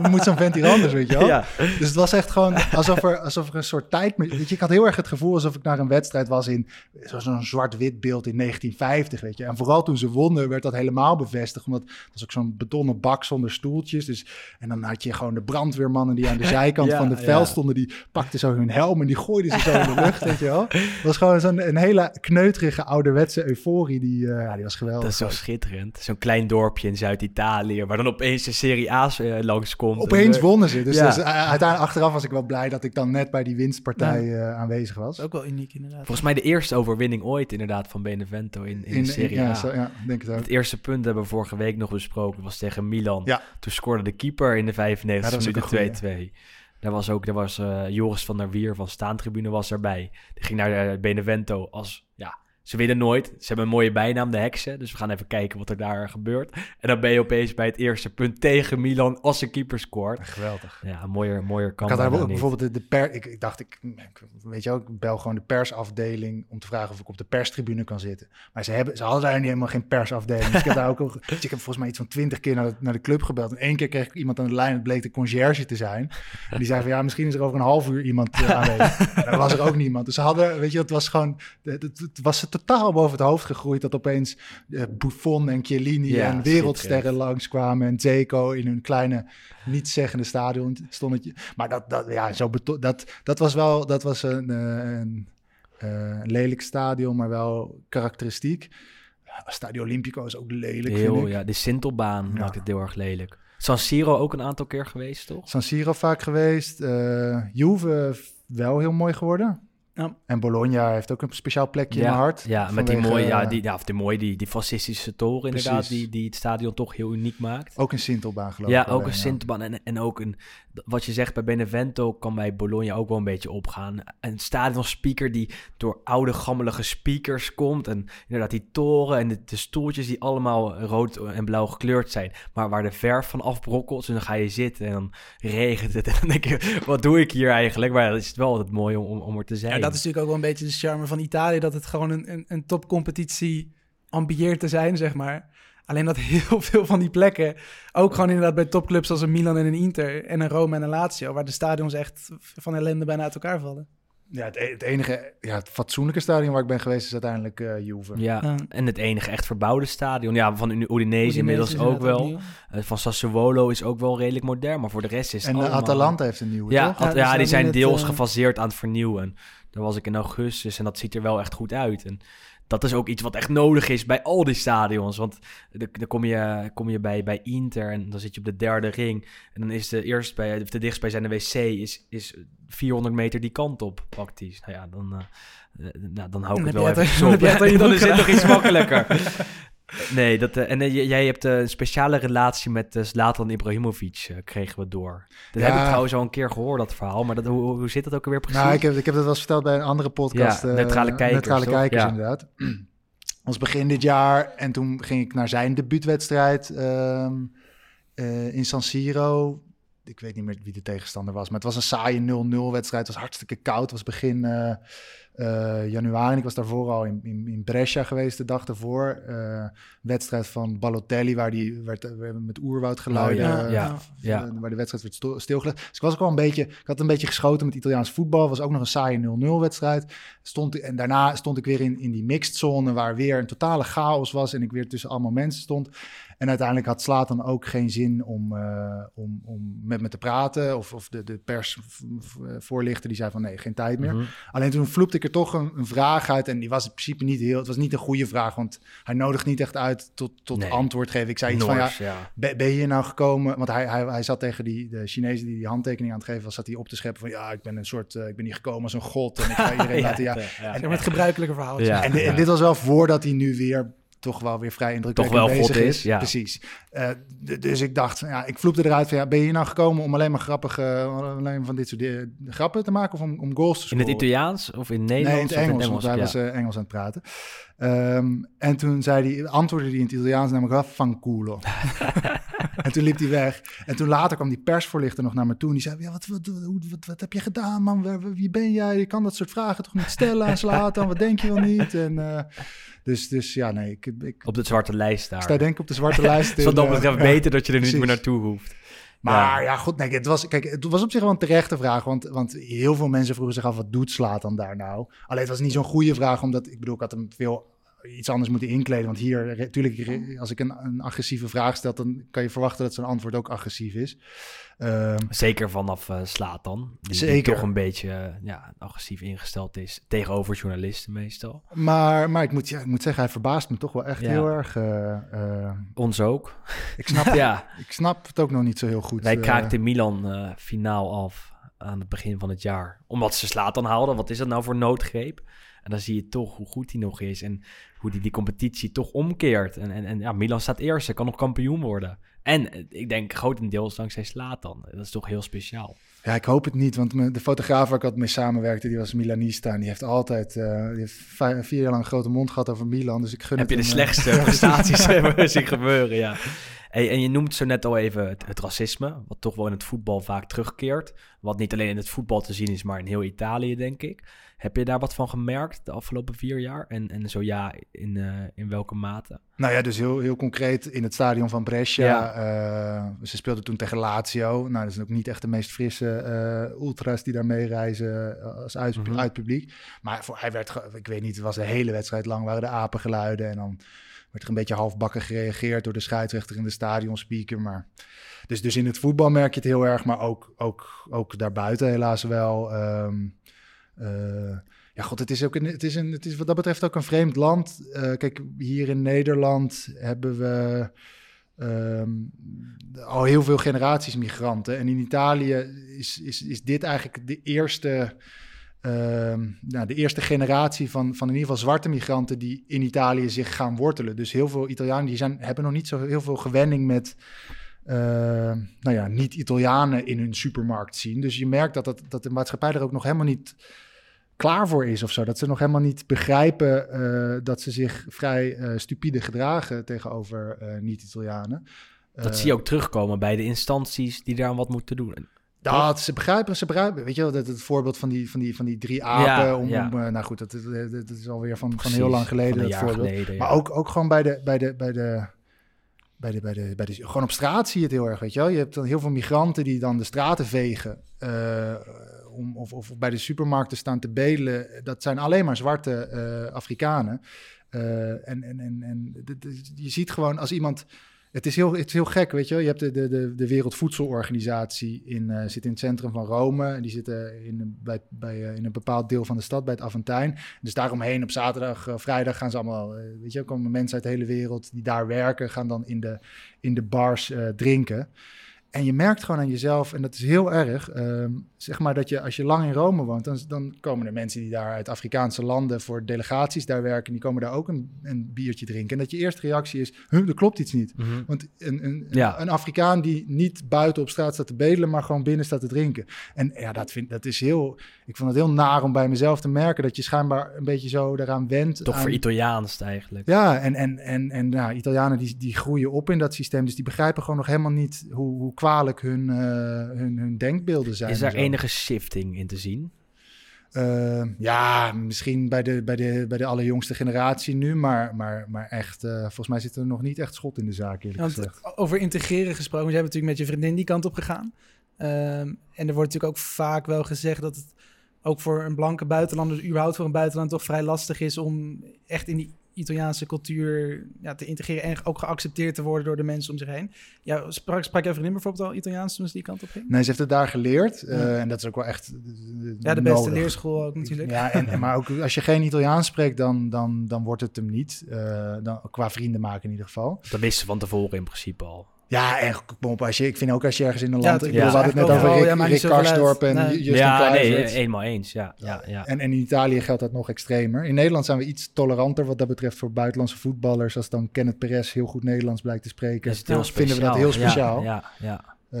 wat moet zo'n vent hier anders, weet je wel? Ja. Dus het was echt gewoon alsof er, alsof er een soort tijd... Weet je, ik had heel erg het gevoel alsof ik naar een wedstrijd was in... zo- Zo'n zwart-wit beeld in 1950, weet je. En vooral toen ze wonnen werd dat helemaal bevestigd. Omdat het was ook zo'n betonnen bak zonder stoeltjes. Dus, en dan had je gewoon de brandweermannen die aan de zijkant Ja, van het ja. veld stonden. Die pakten zo hun helm en die gooiden ze zo in de lucht, weet je wel. Het was gewoon zo'n een hele kneuterige ouderwetse euforie. Die, eh, ja, die was geweldig. Dat is zo schitterend. Zo'n klein dorpje in Zuid-Italië, waar dan opeens de Serie A's eh, langskomt. komt. Opeens En, wonnen ze. Dus, ja. dus, uh, uiteindelijk achteraf was ik wel blij dat ik dan net bij die winstpartij uh, aanwezig was. Dat ook wel uniek inderdaad. Volgens mij de eerste overwinning ooit inderdaad van Benevento in, in, in de Serie ja, A. Ja, denk het ook. Het eerste punt hebben we vorige week nog besproken, was tegen Milan. Ja. Toen scoorde de keeper in de 95 Ja, dat was ook minuten een 2-2. Daar was ook daar was, uh, Joris van der Wier van Staantribune was erbij. Die ging naar uh, Benevento als, ja, ze winnen nooit. Ze hebben een mooie bijnaam, de heksen. Dus we gaan even kijken wat er daar gebeurt. En dan ben je opeens bij het eerste punt tegen Milan als een keeper scoort. Geweldig. Ja, mooier, mooier kan ik had daar ook bijvoorbeeld de, de per... Ik, ik dacht, ik, weet je ook, ik bel gewoon de persafdeling om te vragen of ik op de perstribune kan zitten. Maar ze, hebben, ze hadden daar niet helemaal geen persafdeling. Dus ik heb daar ook, dus ik heb volgens mij iets van twintig keer naar de, naar de club gebeld. En één keer kreeg ik iemand aan de lijn, het bleek de conciërge te zijn. En die zei van, ja, misschien is er over een half uur iemand uh, aanwezig. En dan was er ook niemand. Dus ze hadden, weet je, het was gewoon, het, het was ze totaal boven het hoofd gegroeid dat opeens uh, Buffon en Chiellini ja, en wereldsterren langskwamen en Zeko in hun kleine nietszeggende stadion stond. Maar dat, dat, ja, zo dat, dat was wel dat was een, een, een lelijk stadion, maar wel karakteristiek. Stadio Olimpico is ook lelijk. Heel, ja, de Sintelbaan ja. maakt het heel erg lelijk. San Siro ook een aantal keer geweest, toch? San Siro vaak geweest. Uh, Juve wel heel mooi geworden. Ja. En Bologna heeft ook een speciaal plekje ja, in mijn hart. Ja, met die mooie, ja, die, ja, of die mooie, die, die fascistische toren inderdaad, die, die het stadion toch heel uniek maakt. Ook een Sintelbaan geloof ja, ik. ook een Sintelbaan en, en ook een, wat je zegt bij Benevento kan bij Bologna ook wel een beetje opgaan. Een stadionspeaker die door oude gammelige speakers komt en inderdaad die toren en de, de stoeltjes die allemaal rood en blauw gekleurd zijn, maar waar de verf van afbrokkelt, dus dan ga je zitten en dan regent het en dan denk je, wat doe ik hier eigenlijk? Maar dat is wel altijd mooi om, om er te zijn. Dat is natuurlijk ook wel een beetje de charme van Italië, dat het gewoon een, een, een topcompetitie ambieert te zijn, zeg maar. Alleen dat heel veel van die plekken, ook gewoon inderdaad bij topclubs als een Milan en een Inter en een Rome en een Lazio, waar de stadions echt van ellende bijna uit elkaar vallen. Ja, het, het, enige, ja, het fatsoenlijke stadion waar ik ben geweest is uiteindelijk uh, Juve. Ja, ja, en het enige echt verbouwde stadion. Ja, van Udinese, Udinese inmiddels ook wel. Uh, van Sassuolo is ook wel redelijk modern, maar voor de rest is En allemaal... Atalanta heeft een nieuwe, ja, toch? Ja, ja die zijn deels het, uh... gefaseerd aan het vernieuwen. Daar was ik in augustus en dat ziet er wel echt goed uit. En dat is ook iets wat echt nodig is bij al die stadions. Want dan kom je, kom je bij, bij Inter en dan zit je op de derde ring. En dan is de eerst bij, de dichtstbijzijnde wc is, is 400 meter die kant op, praktisch. Nou ja, dan, uh, nou, dan hou ik het wel even op. Dan, dan is het nog iets makkelijker. Nee, dat, uh, en uh, jij hebt een speciale relatie met Zlatan Ibrahimovic, kregen we door. Dat ja. heb ik trouwens al een keer gehoord, dat verhaal. Maar dat, hoe, hoe zit dat ook alweer precies? Nou, ik heb, ik heb dat wel eens verteld bij een andere podcast. Ja, neutrale kijkers, neutrale kijkers ja. inderdaad. was begin dit jaar en toen ging ik naar zijn debuutwedstrijd um, in San Siro. Ik weet niet meer wie de tegenstander was, maar het was een saaie 0-0 wedstrijd. Het was hartstikke koud. Het was begin uh, uh, januari. Ik was daarvoor al in, in, in, Brescia geweest de dag daarvoor. Uh, wedstrijd van Balotelli, waar die werd, met oerwoudgeluiden, oh, ja. Ja. ja. waar de wedstrijd werd stilgelegd. Dus ik was ook al een beetje, ik had een beetje geschoten met Italiaans voetbal. was ook nog een saaie 0-0 wedstrijd. Stond, en daarna stond ik weer in, in die mixed zone, waar weer een totale chaos was en ik weer tussen allemaal mensen stond. En uiteindelijk had Slatan ook geen zin om, uh, om, om met me te praten. Of, of de, de persvoorlichter die zei van nee, geen tijd meer. Mhm. Alleen toen vloepte ik er toch een, een, vraag uit. En die was in principe niet heel... Het was niet een goede vraag, want hij nodigt niet echt uit tot, tot Nee. antwoord geven. Ik zei iets Noors, van ja, ja. ben, ben je hier nou gekomen? Want hij, hij, hij zat tegen die, de Chinezen die die handtekening aan het geven was, zat hij op te scheppen van ja, ik ben een soort, uh, ik ben hier gekomen als een god en ik ga iedereen Ja, laten ja. ja. Ja, met het gebruikelijke verhaal. Ja. En, en dit was wel voordat hij nu weer toch wel weer vrij indrukwekkend Toch wel bezig is. is, ja. Precies. Eh, dus ik dacht, ja, ik vloepte eruit van ja, ben je hier nou gekomen om alleen maar grappige, alleen van dit soort grappen te maken of om, om goals te In scoren? het Italiaans of in Nederlands? Nee, in het Engels, want hij ja. was eh, Engels aan het praten. Ehm, en toen zei hij, antwoordde hij in het Italiaans namelijk wel van culo. en toen liep hij weg. En toen later kwam die persvoorlichter nog naar me toe en die zei, ja, wat, wat, wat, wat heb je gedaan man? Wie ben jij? Je kan dat soort vragen toch niet stellen aan Zlatan? Wat denk je wel niet? En, eh, dus, dus ja, nee, ik, ik Op de zwarte lijst daar. sta denk ik op de zwarte lijst. Wat dat eh, betreft ja. beter dat je er niet meer naartoe hoeft. Maar ja, goed, nee, het, was, kijk, het was op zich wel een terechte vraag. Want, want heel veel mensen vroegen zich af, wat doet Slatan daar nou? Alleen het was niet zo'n goede vraag, omdat ik bedoel, ik had hem veel iets anders moeten inkleden. Want hier, natuurlijk, als ik een, een agressieve vraag stel, dan kan je verwachten dat zijn antwoord ook agressief is. Ehm, Zeker vanaf eh slaat dan. Die, die Zeker. toch een beetje eh, ja, agressief ingesteld is. Tegenover journalisten meestal. maar maar ik, moet, ja, ik moet zeggen, hij verbaast me toch wel echt Ja. heel erg. eh, Ons ook. ik, snap, ja, ik snap het ook nog niet zo heel goed. wij kraakten Milan finaal af aan het begin van het jaar. Omdat ze slaat dan haalden. Wat is dat nou voor noodgreep? En dan zie je toch hoe goed hij nog is. En hoe hij die competitie toch omkeert. En, en, en ja, Milan staat eerst. Ze kan nog kampioen worden. En eh, ik denk grotendeels dankzij Slatan. Dat is toch heel speciaal. Ja, ik hoop het niet, want de fotograaf waar ik altijd mee samenwerkte, die was Milanista. En die heeft altijd eh, die heeft vij- vier jaar lang een grote mond gehad over Milan. Dus ik gun Heb je het de hem, eh, slechtste prestaties hebben zien gebeuren, ja. En je noemt zo net al even het, het racisme, wat toch wel in het voetbal vaak terugkeert. Wat niet alleen in het voetbal te zien is, maar in heel Italië, denk ik. Heb je daar wat van gemerkt de afgelopen vier jaar? En, en zo ja, in, eh, in welke mate? Nou ja, dus heel, heel concreet in het stadion van Brescia. Ja. eh, ze speelden toen tegen Lazio. Nou, dat is ook niet echt de meest frisse eh, ultras die daar meereizen als uit, Mhm. uitpubliek. Maar voor, hij werd, ik weet niet, het was de hele wedstrijd lang waren de apengeluiden. En dan werd er een beetje halfbakken gereageerd door de scheidsrechter en de stadionspeaker. Maar, dus, dus in het voetbal merk je het heel erg, maar ook, ook, ook daarbuiten helaas wel. Ehm, eh, ja, god, het is ook een, het is een, het is wat dat betreft ook een vreemd land. Eh, kijk, hier in Nederland hebben we ehm, al heel veel generaties migranten. En in Italië is, is, is dit eigenlijk de eerste, nou, de eerste generatie van, van in ieder geval zwarte migranten die in Italië zich gaan wortelen. Dus heel veel Italianen die zijn, hebben nog niet zo heel veel gewenning met eh, nou ja, niet-Italianen in hun supermarkt zien. Dus je merkt dat, dat, dat de maatschappij er ook nog helemaal niet klaar voor is of zo. Dat ze nog helemaal niet begrijpen eh, dat ze zich vrij eh, stupide gedragen tegenover eh, niet-Italianen. Dat zie je ook terugkomen bij de instanties die daar wat moeten doen. Dat, ze begrijpen, ze begrijpen. Weet je wel, dat het voorbeeld van die, van die, van die drie apen. Ja, om, ja. om, eh, nou goed, dat, dat, dat is alweer van, van heel lang geleden. dat voorbeeld. geleden, ja. Maar ook, ook gewoon bij de, bij de, bij de, bij de, bij de, bij de, gewoon op straat zie je het heel erg, weet je wel. Je hebt dan heel veel migranten die dan de straten vegen. eh, om, of, of bij de supermarkten staan te bedelen. Dat zijn alleen maar zwarte eh, Afrikanen. Eh, en en, en, en je ziet gewoon als iemand... Het is heel, het is heel gek, weet je. Je hebt de, de, de, Wereldvoedselorganisatie in, eh, zit in het centrum van Rome. En die zitten in, bij, bij, eh, in een bepaald deel van de stad, bij het Aventijn. Dus daaromheen op zaterdag, eh, vrijdag gaan ze allemaal... weet je, komen mensen uit de hele wereld die daar werken... gaan dan in de, in de bars drinken. En je merkt gewoon aan jezelf, en dat is heel erg, ehm, zeg maar dat je als je lang in Rome woont, dan, dan komen er mensen die daar uit Afrikaanse landen voor delegaties daar werken, die komen daar ook een, een biertje drinken. En dat je eerste reactie is, huh, er klopt iets niet. Mhm. Want een, een, Ja. een Afrikaan die niet buiten op straat staat te bedelen, maar gewoon binnen staat te drinken. En ja, dat, vind, dat is heel, ik vond het heel naar om bij mezelf te merken dat je schijnbaar een beetje zo daaraan wendt. Toch aan- voor Italiaans eigenlijk. ja, en, en, en, en nou, Italianen die, die groeien op in dat systeem. Dus die begrijpen gewoon nog helemaal niet hoe, hoe kwalijk hun, eh, hun, hun denkbeelden zijn. Is zo. Enige shifting in te zien? Eh, ja, misschien bij de, bij, de, bij de allerjongste generatie nu. Maar, maar, maar echt, eh, volgens mij zit er nog niet echt schot in de zaak, eerlijk Want gezegd. over integreren gesproken, jij bent natuurlijk met je vriendin die kant op gegaan. Ehm, en er wordt natuurlijk ook vaak wel gezegd dat het ook voor een blanke buitenlander, dus überhaupt voor een buitenland, toch vrij lastig is om echt in die Italiaanse cultuur ja, te integreren en ook geaccepteerd te worden door de mensen om zich heen. Ja, sprak, sprak jouw vriendin bijvoorbeeld al Italiaans toen ze die kant op ging? Nee, ze heeft het daar geleerd. eh. En dat is ook wel echt. eh, Ja, de beste nodig. leerschool ook natuurlijk. Ja, en, en- maar ook als je geen Italiaans spreekt, dan, dan, dan wordt het hem niet. Eh, dan, qua vrienden maken in ieder geval. Dat wisten ze van tevoren in principe al. Ja, en kom op, als je, ik vind ook als je ergens in een Ja, land... ik bedoel, we hadden het net over overal, Rick, ja, Rick. Karsdorp en Nee. Justin ja, nee, Kluivert. eenmaal eens. Ja, ja, ja. En, en in Italië geldt dat nog extremer. In Nederland zijn we iets toleranter wat dat betreft voor buitenlandse voetballers. Als dan Kenneth Perez heel goed Nederlands blijkt te spreken. Is heel vinden we dat heel speciaal. ja, ja. Eh,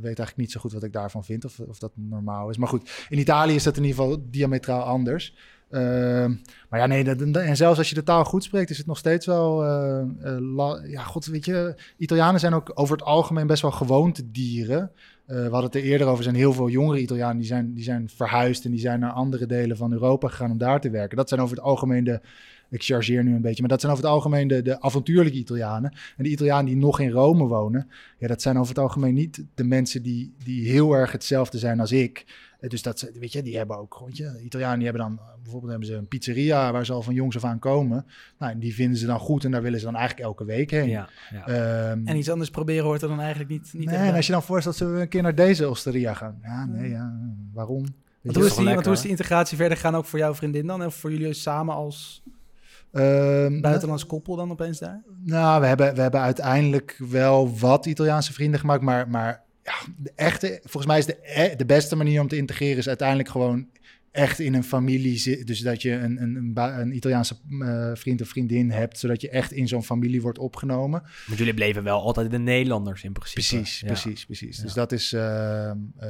weet eigenlijk niet zo goed wat ik daarvan vind, of, of dat normaal is. Maar goed, in Italië is dat in ieder geval diametraal anders. Ehm, maar ja, nee, en zelfs als je de taal goed spreekt, is het nog steeds wel... eh, eh, ja, god, weet je, Italianen zijn ook over het algemeen best wel gewoontedieren. Eh we hadden het er eerder over, er zijn heel veel jongere Italianen die zijn, die zijn verhuisd... en die zijn naar andere delen van Europa gegaan om daar te werken. Dat zijn over het algemeen de, ik chargeer nu een beetje. Maar dat zijn over het algemeen de, de avontuurlijke Italianen. En de Italianen die nog in Rome wonen, ja, dat zijn over het algemeen niet de mensen die, die heel erg hetzelfde zijn als ik. Eh, Dus dat, ze- weet je, die hebben ook, weet je, Italianen die hebben dan, eh, bijvoorbeeld hebben ze een pizzeria waar ze al van jongs af aan komen. Nou, en die vinden ze dan goed en daar willen ze dan eigenlijk elke week heen. Ja, ja. Ehm, En iets anders proberen hoort er dan eigenlijk niet, niet nee, en als je dan voorstelt dat ze een keer naar deze osteria gaan. Ja, nee, ja, waarom? Want hoe, is die, want hoe is die integratie verder gegaan ook voor jouw vriendin dan? En voor jullie samen als Ehm, buitenlands koppel dan opeens daar? Nou, we hebben, we hebben uiteindelijk wel wat Italiaanse vrienden gemaakt, maar, maar ja, de echte, volgens mij is de, e- de beste manier om te integreren is uiteindelijk gewoon echt in een familie zit. Dus dat je een, een, een, Italiaanse eh, vriend of vriendin hebt, zodat je echt in zo'n familie wordt opgenomen. Want jullie bleven wel altijd de Nederlanders in principe. Precies, Ja. precies, precies. Dus dat is, ehm, eh,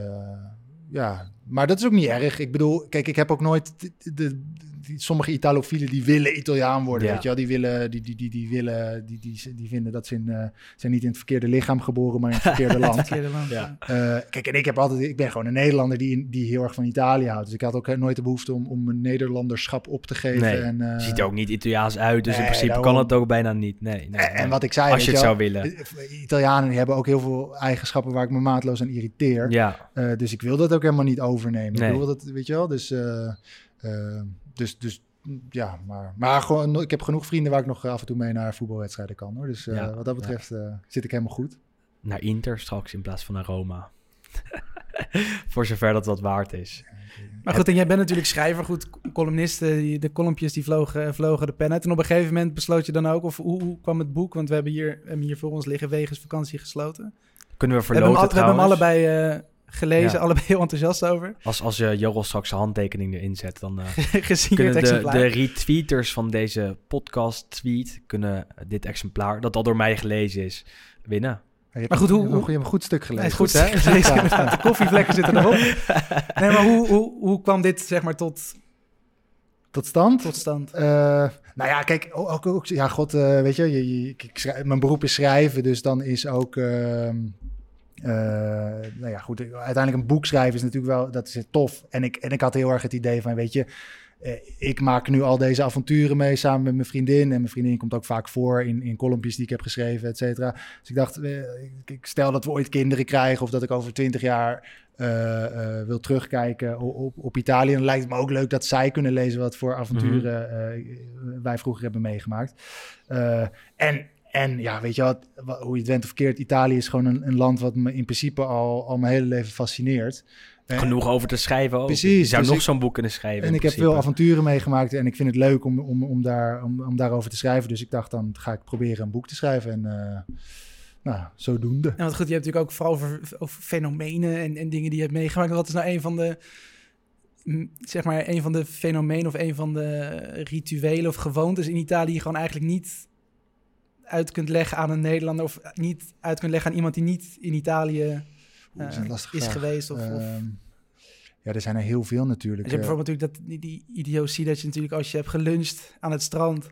ja, maar dat is ook niet erg. Ik bedoel, kijk, ik heb ook nooit, de, de- die, sommige Italofielen die willen Italiaan worden, Ja. weet je wel. Die willen, die, die, die, die willen, die, die, die vinden dat ze in, eh, zijn niet in het verkeerde lichaam geboren, maar in het verkeerde land. Verkeerde land. Ja. Eh, kijk, en ik heb altijd, ik ben gewoon een Nederlander die, die heel erg van Italië houdt. Dus ik had ook nooit de behoefte om, om mijn Nederlanderschap op te geven. Nee, en, eh, Ziet er ook niet Italiaans uit, dus in principe daarom. kan het ook bijna niet. Nee, nee, en, wat ik zei, Als je het wel, zou willen. Italianen die hebben ook heel veel eigenschappen waar ik me maatloos aan irriteer. Ja, Eh, dus ik wil dat ook helemaal niet overnemen. Nee. Ik wil dat, weet je wel, dus, dus, dus ja, maar, maar gewoon, ik heb genoeg vrienden waar ik nog af en toe mee naar voetbalwedstrijden kan. Hoor. Dus eh, Ja, wat dat betreft eh, zit ik helemaal goed. naar Inter straks in plaats van naar Roma. Voor zover dat wat waard is. Maar goed, en jij bent natuurlijk schrijver, goed, columnisten, die, de kolompjes die vlogen, vlogen de pen uit. En op een gegeven moment besloot je dan ook, of hoe, hoe kwam het boek? Want we hebben hier, hebben hier voor ons liggen Wegens Vakantie gesloten. Kunnen we We hebben, hem, verloten al- we hebben hem allebei eh, gelezen, Ja. allebei heel enthousiast over. Als, als je Jorrel straks zijn handtekening erin zet, dan eh, Gezien kunnen het de, exemplaar. de retweeters van deze podcast tweet kunnen dit exemplaar, dat al door mij gelezen is, winnen. Je hebt Maar goed, hoe- hoe- goed- je hebt een goed stuk Nee, gelezen. is goed, hè? Gelezen, inderdaad. De koffievlekken zitten erop. Nee, maar hoe, hoe, hoe kwam dit, zeg maar, tot, Tot stand? tot stand? Eh, nou ja, kijk, ook, ook, ja, god, eh, weet je, je, je- ik schrijf- mijn beroep is schrijven, dus dan is ook, eh, nou ja, goed, uiteindelijk een boek schrijven is natuurlijk wel, dat is tof. En ik, en ik had heel erg het idee van, weet je, eh, ik maak nu al deze avonturen mee samen met mijn vriendin. En mijn vriendin komt ook vaak voor in, in kolompjes die ik heb geschreven, et cetera. Dus ik dacht, eh, ik, ik stel dat we ooit kinderen krijgen of dat ik over twintig jaar wil terugkijken op, op, op Italië. Dan lijkt het me ook leuk dat zij kunnen lezen wat voor avonturen eh, wij vroeger hebben meegemaakt. En, en ja, weet je wat, wa- hoe je het went of verkeerd, Italië is gewoon een, een land wat me in principe al, al mijn hele leven fascineert. Eh, Genoeg over te schrijven ook. Precies, Je zou dus nog zo'n boek kunnen schrijven. en ik heb veel avonturen meegemaakt en ik vind het leuk om, om, om, daar, om, om daarover te schrijven. Dus ik dacht, dan ga ik proberen een boek te schrijven. En uh, nou, zodoende. En wat goed, je hebt natuurlijk ook vooral over, over fenomenen en, en dingen die je hebt meegemaakt. Wat is nou een van de, zeg maar, een van de fenomenen of een van de rituelen of gewoontes in Italië die je gewoon eigenlijk niet uit kunt leggen aan een Nederlander of niet uit kunt leggen aan iemand die niet in Italië is eh, is geweest? Of, of, Ehm, ja, er zijn er heel veel natuurlijk. Je hebt Eh, bijvoorbeeld natuurlijk dat, die, idiotie dat je natuurlijk als je hebt geluncht aan het strand,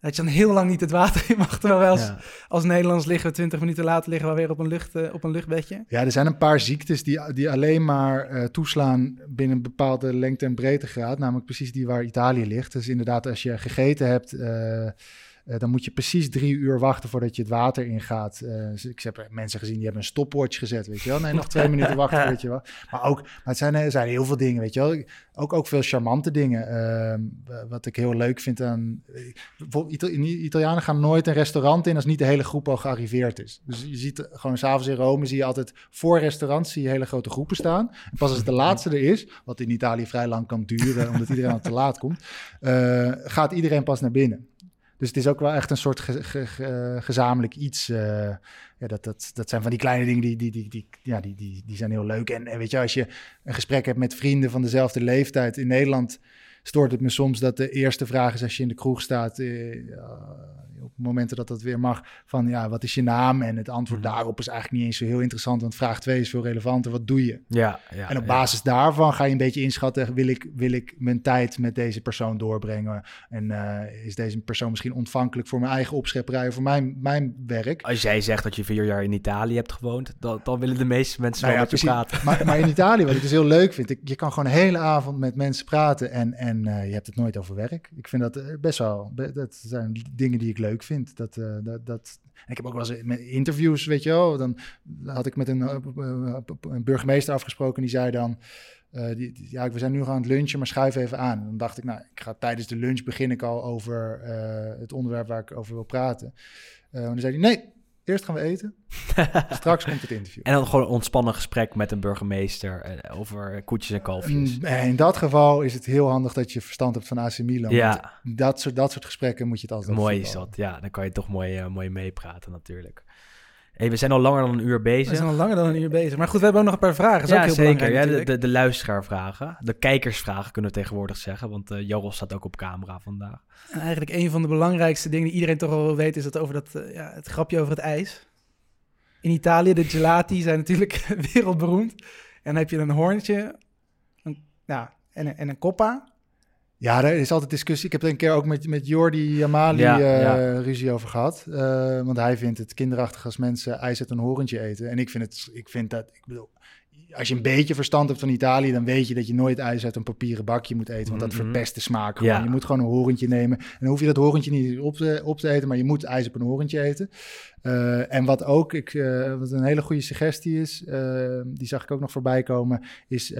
dat je dan heel lang niet het water in mag. Terwijl wij als, Ja. als Nederlands liggen we twintig minuten later liggen we weer op een, lucht, eh, op een luchtbedje. Ja, er zijn een paar ziektes die, die alleen maar toeslaan binnen een bepaalde lengte- en breedtegraad. Namelijk precies die waar Italië ligt. Dus inderdaad, als je gegeten hebt, eh, dan moet je precies drie uur wachten voordat je het water ingaat. Eh, dus ik heb mensen gezien die hebben een stopwatch gezet, weet je wel. Nee, nog twee minuten wachten, weet je wel. Maar ook, maar het zijn, er zijn heel veel dingen, weet je wel. Ook, ook veel charmante dingen. Ehm, wat ik heel leuk vind aan... Bijvoorbeeld, Ita- Italianen gaan nooit een restaurant in als niet de hele groep al gearriveerd is. Dus je ziet gewoon s'avonds in Rome, zie je altijd voor restaurants zie je hele grote groepen staan. En pas als de laatste er is, wat in Italië vrij lang kan duren, omdat iedereen al te laat komt, eh, gaat iedereen pas naar binnen. Dus het is ook wel echt een soort ge- gezamenlijk iets. eh, ja, dat, dat, dat zijn van die kleine dingen die, die, die, die, ja, die, die, die zijn heel leuk. En, en weet je, als je een gesprek hebt met vrienden van dezelfde leeftijd in Nederland, stoort het me soms dat de eerste vraag is als je in de kroeg staat. eh, op momenten dat dat weer mag, van ja, wat is je naam? En het antwoord Mhm. daarop is eigenlijk niet eens zo heel interessant, want vraag 2 is veel relevanter. Wat doe je? Ja, ja, en op ja. basis daarvan ga je een beetje inschatten, wil ik, wil ik mijn tijd met deze persoon doorbrengen? En eh, is deze persoon misschien ontvankelijk voor mijn eigen opschepperij, voor mijn, mijn werk? Als jij zegt dat je vier jaar in Italië hebt gewoond, dan, dan willen de meeste mensen Nou wel ja, met je praten. Maar, maar in Italië, wat ik dus heel leuk vind, ik, je kan gewoon een hele avond met mensen praten en, en eh, je hebt het nooit over werk. Ik vind dat eh, best wel, dat zijn dingen die ik leuk vind. Dat, eh, dat, dat, ik heb ook wel eens met interviews, weet je wel, dan had ik met een, eh, eh, een burgemeester afgesproken die zei dan, die, die- ja, we zijn nu aan het lunchen, maar schuif even aan. Dan dacht ik, nou, ik ga tijdens de lunch begin ik al over het onderwerp waar ik over wil praten. En dan zei hij, nee, eerst gaan we eten, straks komt het interview. En dan gewoon een ontspannen gesprek met een burgemeester eh, over koetjes en kalfjes. Eh, In dat geval is het heel handig dat je verstand hebt van AC Milan. Ja. Dat soort, dat soort gesprekken moet je het altijd Mooi is dat, ja. Dan kan je toch mooi, eh, mooi meepraten natuurlijk. Hey, we zijn al langer dan een uur bezig. We zijn al langer dan een uur bezig. Maar goed, we hebben ook nog een paar vragen. Dat is ook ja, heel zeker. belangrijk Ja, de, de, de luisteraarvragen. De kijkersvragen kunnen we tegenwoordig zeggen. Want Jarl staat ook op camera vandaag. En eigenlijk een van de belangrijkste dingen die iedereen toch wel wil weten... is dat over dat, eh, ja, het grapje over het ijs. In Italië, de gelati zijn natuurlijk wereldberoemd. En dan heb je een hoorntje een, ja, en, en een koppa. Ja, er is altijd discussie. Ik heb er een keer ook met, met Jordi Amali Ja, eh, ja. ruzie over gehad. Eh, want hij vindt het kinderachtig als mensen ijs uit een horentje eten. En ik vind, het, ik vind dat, ik bedoel, als je een beetje verstand hebt van Italië, dan weet je dat je nooit ijs uit een papieren bakje moet eten. Want dat Mhm. verpest de smaak. Ja. Je moet gewoon een horentje nemen. En dan hoef je dat horentje niet op te, op te eten, maar je moet ijs op een horentje eten. Eh, en wat ook, ik, eh, wat een hele goede suggestie is, eh, die zag ik ook nog voorbij komen, is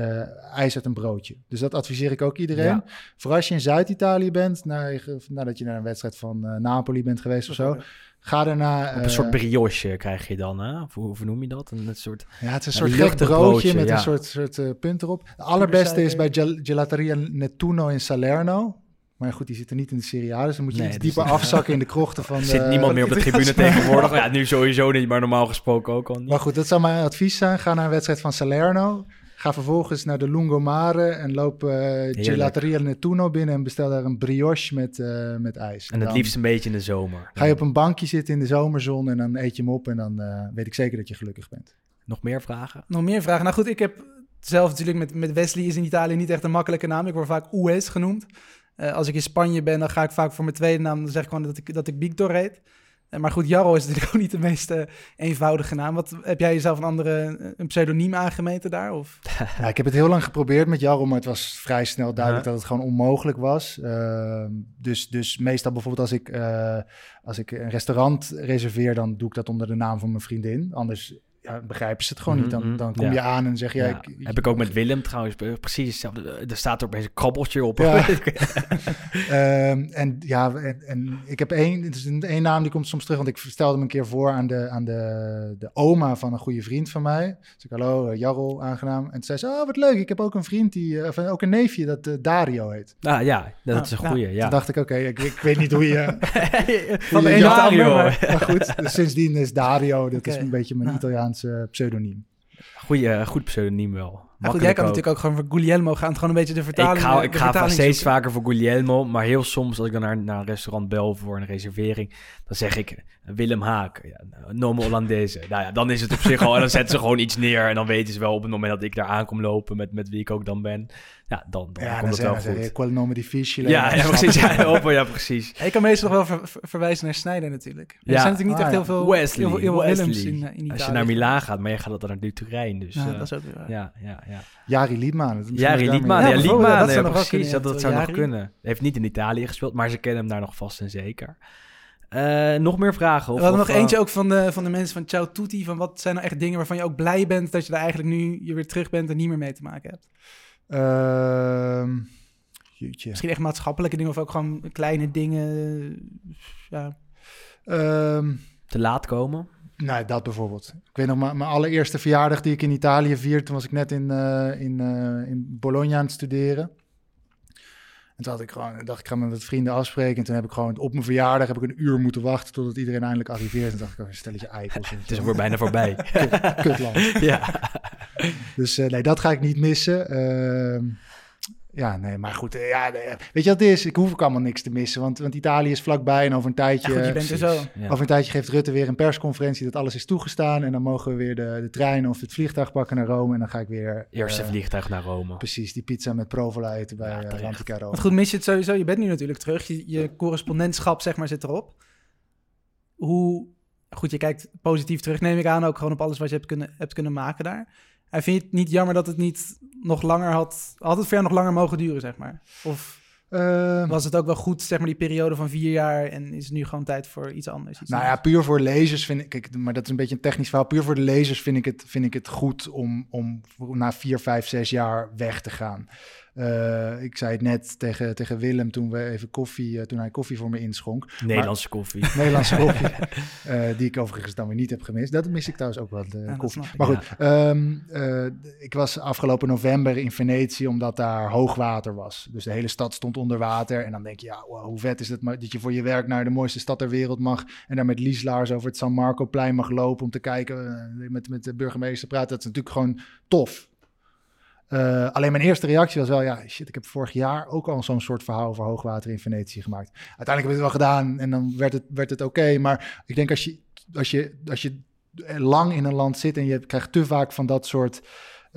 ijs uit een broodje. Dus dat adviseer ik ook iedereen. Ja. Voor als je in Zuid-Italië bent, na, nadat je naar een wedstrijd van Napoli bent geweest of zo, ga daarna... Op een eh, soort brioche krijg je dan, hè? Of hoe, hoe noem je dat? Een, een soort... ja, het is een een soort gek luchtig broodje, broodje, met ja. een soort, soort eh, punt erop. De allerbeste is bij gel- Gelateria Nettuno in Salerno. Maar goed, die zitten niet in de Serie A, dus dan moet je Nee, iets dieper afzakken in de krochten van Er de... zit niemand meer op de tribune tegenwoordig. Ja, nu sowieso niet, maar normaal gesproken ook al niet. Maar goed, dat zou mijn advies zijn. Ga naar een wedstrijd van Salerno. Ga vervolgens naar de Lungomare en loop eh Gelateria Nettuno binnen en bestel daar een brioche met, eh, met ijs. En het Dan liefst een beetje in de zomer. Ga je op een bankje zitten in de zomerzon en dan eet je hem op en dan eh, weet ik zeker dat je gelukkig bent. Nog meer vragen? Nog meer vragen? Nou goed, ik heb zelf natuurlijk met, met Wesley is in Italië niet echt een makkelijke naam. Ik word vaak Ues genoemd. Eh, als ik in Spanje ben, dan ga ik vaak voor mijn tweede naam. Dan zeg ik gewoon dat ik, dat ik Victor heet. Eh, maar goed, Jarro is natuurlijk ook niet de meest eh, eenvoudige naam. Wat, heb jij jezelf een andere een pseudoniem aangemeten daar? Of? Ja, ik heb het heel lang geprobeerd met Jarro, maar het was vrij snel duidelijk Ja. dat het gewoon onmogelijk was. Ehm, dus, dus meestal bijvoorbeeld als ik, eh, als ik een restaurant reserveer, dan doe ik dat onder de naam van mijn vriendin. Anders ja, begrijpen ze het gewoon niet. Dan, Mhm, dan kom ja. je aan en zeg je... Ja, Ja, ik- heb ik ook met Willem trouwens. eh, Precies hetzelfde. Er staat er opeens een krabbeltje op. Ja. Ehm, en ja, en, en ik heb één, het is een één naam die komt soms terug, want ik stelde hem een keer voor aan de, aan de, de oma van een goede vriend van mij. Dus ik, hallo, eh, Jarro, aangenaam. En toen zei ze, oh, wat leuk, ik heb ook een vriend, die, eh, of eh, ook een neefje, dat eh, Dario heet. Ah, ja, dat Ah, is een nou, goeie. Ja. Toen dacht ik, oké, ik, ik weet niet hoe je... Van de ene Dario. maar- maar goed, dus sindsdien is Dario, dat is een beetje mijn Nou. Italiaanse pseudoniem. Goeie, eh, goed pseudoniem wel. Nou goed, jij kan ook. natuurlijk ook gewoon voor Guglielmo gaan. Gewoon een beetje de vertaling. Ik ga, ik ga steeds zoeken. vaker voor Guglielmo, maar heel soms als ik dan naar, naar een restaurant bel voor een reservering, dan zeg ik eh, Willem Haak, ja, Nome Hollandese. Nou ja, dan is het op zich al, en dan zetten ze gewoon iets neer en dan weten ze wel op het moment dat ik daar aankom lopen met, met wie ik ook dan ben, ja, dan, dan Ja, dan komt het zeg wel goed. quel nome difficile. Ja, ja, precies. Ja, hoppen, ja, precies. Ik kan meestal nog wel ver- ver- verwijzen naar Snijder natuurlijk. Er Ja. zijn natuurlijk niet Ah, echt heel ja. veel, Wesley, heel veel, heel veel Wesley. Willems in, eh, in Italië. Als je naar Milaan gaat, maar je gaat dan naar Turijn, dus Ja, eh, dat is ook weer waar. ja, ja, ja. Jari Liedman. Jari Liedman, Ja, Liedman, ja, dat precies, kunnen, dat, dat zou nog kunnen. Heeft niet in Italië gespeeld, maar ze kennen hem daar nog vast en zeker. Eh, nog meer vragen? Of, We hadden of, nog eh, eentje ook van de, van de mensen van Ciao Tutti. Van wat zijn nou echt dingen waarvan je ook blij bent dat je er eigenlijk nu je weer terug bent en niet meer mee te maken hebt? Ehm, jeetje. Misschien echt maatschappelijke dingen of ook gewoon kleine dingen. Ja. Ehm, te laat komen? Nou, dat bijvoorbeeld. Ik weet nog, mijn mijn allereerste verjaardag die ik in Italië vierde, toen was ik net in, eh, in, eh, in Bologna aan het studeren. En toen had ik gewoon, dacht ik ga met wat vrienden afspreken. En toen heb ik gewoon op mijn verjaardag heb ik een uur moeten wachten totdat iedereen eindelijk arriveert. En dacht ik, oh, een stelletje eikels. Het is weer bijna voorbij. Kutland. ja. Dus eh, nee, dat ga ik niet missen. Ehm, Ja, nee, maar goed. eh, Ja, de- weet je wat het is? Ik hoef ook allemaal niks te missen. Want, want Italië is vlakbij en over een tijdje... Ja, goed, je bent er zo. Ja. Over een tijdje geeft Rutte weer een persconferentie dat alles is toegestaan. En dan mogen we weer de, de trein of het vliegtuig pakken naar Rome. En dan ga ik weer... Eerste eh, vliegtuig naar Rome. Precies, die pizza met provola eten bij Ja, Rome. Want goed, mis je het sowieso. Je bent nu natuurlijk terug. Je, je correspondentschap, zeg maar, zit erop. Hoe... Goed, je kijkt positief terug, neem ik aan. Ook gewoon op alles wat je hebt kunnen, hebt kunnen maken daar. En vind je het niet jammer dat het niet nog langer had... Had het ver nog langer mogen duren, zeg maar? Of Eh, was het ook wel goed, zeg maar, die periode van vier jaar... en is het nu gewoon tijd voor iets anders? Iets Nou ja, puur voor lezers vind ik, kijk, maar dat is een beetje een technisch verhaal. Puur voor de lezers vind ik het, vind ik het goed om, om na vier, vijf, zes jaar weg te gaan. Eh, ik zei het net tegen, tegen Willem toen we even koffie, eh, toen hij koffie voor me inschonk. Nederlandse koffie. Nederlandse koffie, eh, die ik overigens dan weer niet heb gemist. Dat mis ik trouwens ook wel, de koffie. Maar goed, ehm, eh, ik was afgelopen november in Venetië omdat daar hoogwater was. Dus de hele stad stond onder water. En dan denk je, ja, wow, hoe vet is het dat je voor je werk naar de mooiste stad ter wereld mag. En daar met Lieslaars over het San Marco-plein mag lopen om te kijken, met, met de burgemeester praten. Dat is natuurlijk gewoon tof. Eh, alleen mijn eerste reactie was wel, ja, shit, ik heb vorig jaar ook al zo'n soort verhaal over hoogwater in Venetië gemaakt. Uiteindelijk heb ik het wel gedaan en dan werd het, werd het oké. maar ik denk als je, als, je, als je lang in een land zit en je krijgt te vaak van dat soort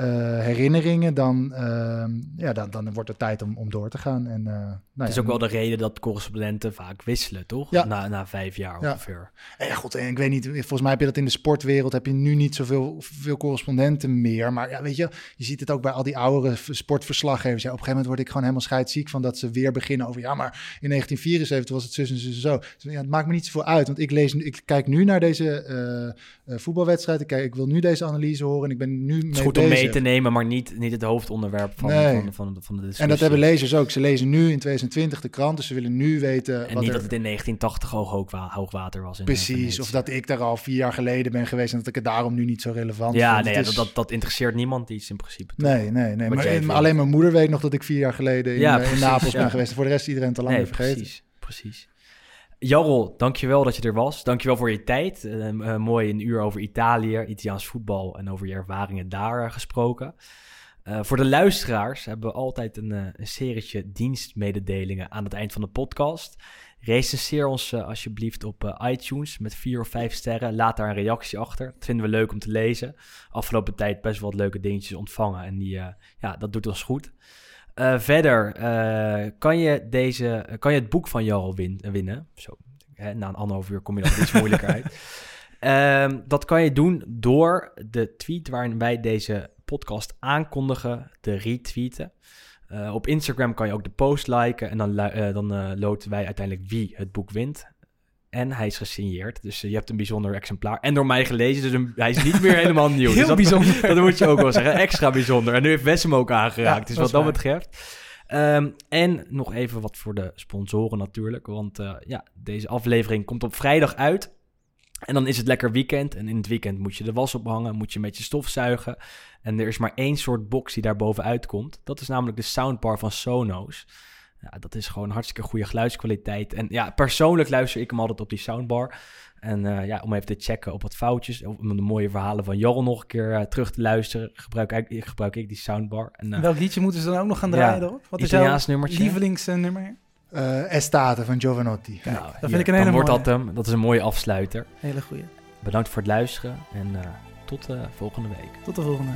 herinneringen, dan, ehm, ja, dan, dan wordt het tijd om, om door te gaan. En, eh, nou Het is ja, ook wel de reden dat correspondenten vaak wisselen, toch? Ja. Na, na vijf jaar Ja. ongeveer. En ja, goed, en ik weet niet, volgens mij heb je dat in de sportwereld, heb je nu niet zoveel veel correspondenten meer. Maar ja, weet je, je ziet het ook bij al die oudere sportverslaggevers. Ja, op een gegeven moment word ik gewoon helemaal scheidsziek van dat ze weer beginnen over, ja, maar in 1974 was het zus en zus en zo. Dus, ja, het maakt me niet zoveel uit, want ik, lees, nu- ik kijk nu naar deze eh, eh, voetbalwedstrijd. Ik, kijk, ik wil nu deze analyse horen en ik ben nu mee goed bezig. Mee te nemen, maar niet, niet het hoofdonderwerp van, Nee. van, van, van, de discussie. En dat hebben lezers ook. Ze lezen nu in 2020 de krant, dus ze willen nu weten En wat niet er... dat het in 1980 hoog, hoogwa- hoogwater was. In Precies, Venetië. of dat ik daar al vier jaar geleden ben geweest en dat ik het daarom nu niet zo relevant Ja, vind. nee, Het ja, is- dat, dat, dat interesseert niemand iets in principe. toch? Nee, nee, nee. Wat Maar, alleen mijn moeder weet nog dat ik vier jaar geleden in, Ja, eh, in precies, Napels ben geweest. Voor de rest iedereen te lang nee, weer vergeten. precies, precies. Jarrel, dankjewel dat je er was. Dankjewel voor je tijd. Eh, eh, mooi een uur over Italië, Italiaans voetbal en over je ervaringen daar eh, gesproken. Eh, voor de luisteraars hebben we altijd een, een serietje dienstmededelingen aan het eind van de podcast. Recenseer ons alsjeblieft op iTunes met vier of vijf sterren. Laat daar een reactie achter. Dat vinden we leuk om te lezen. Afgelopen tijd best wel wat leuke dingetjes ontvangen. En die, ja, dat doet ons goed. Eh, verder eh, kan, je deze, eh, kan je het boek van Jarl win, winnen. Zo, hè, na een anderhalf uur kom je er iets moeilijker uit. Ehm, dat kan je doen door de tweet waarin wij deze podcast aankondigen te retweeten. Op Instagram kan je ook de post liken en dan, dan loten wij uiteindelijk wie het boek wint. En hij is gesigneerd, dus eh, je hebt een bijzonder exemplaar. En door mij gelezen, dus een- hij is niet meer helemaal nieuw. Heel dus dat, bijzonder. Dat moet je ook wel zeggen, extra bijzonder. En nu heeft Wes hem ook aangeraakt, Ja, dus wat dat waar. betreft. Ehm, en nog even wat voor de sponsoren natuurlijk, want eh, ja, deze aflevering komt op vrijdag uit. En dan is het lekker weekend. En in het weekend moet je de was ophangen, moet je met je stofzuigen. En er is maar één soort box die daar bovenuit komt. Dat is namelijk de soundbar van Sonos. Ja, dat is gewoon hartstikke goede geluidskwaliteit. En ja, persoonlijk luister ik hem altijd op die soundbar. En eh, ja, om even te checken op wat foutjes, om de mooie verhalen van Jarl nog een keer eh, terug te luisteren, gebruik ik, gebruik ik die soundbar. En, eh, Welk liedje moeten ze dan ook nog gaan Ja, draaien erop? Wat is Italiaans jouw nummertje. lievelingsnummer? Eh, Estate van Giovanotti. nou, dat hier, vind ik een dan hele wordt mooie. dat hem. Dat is een mooie afsluiter. Hele goeie. Bedankt voor het luisteren en eh, tot volgende week. Tot de volgende.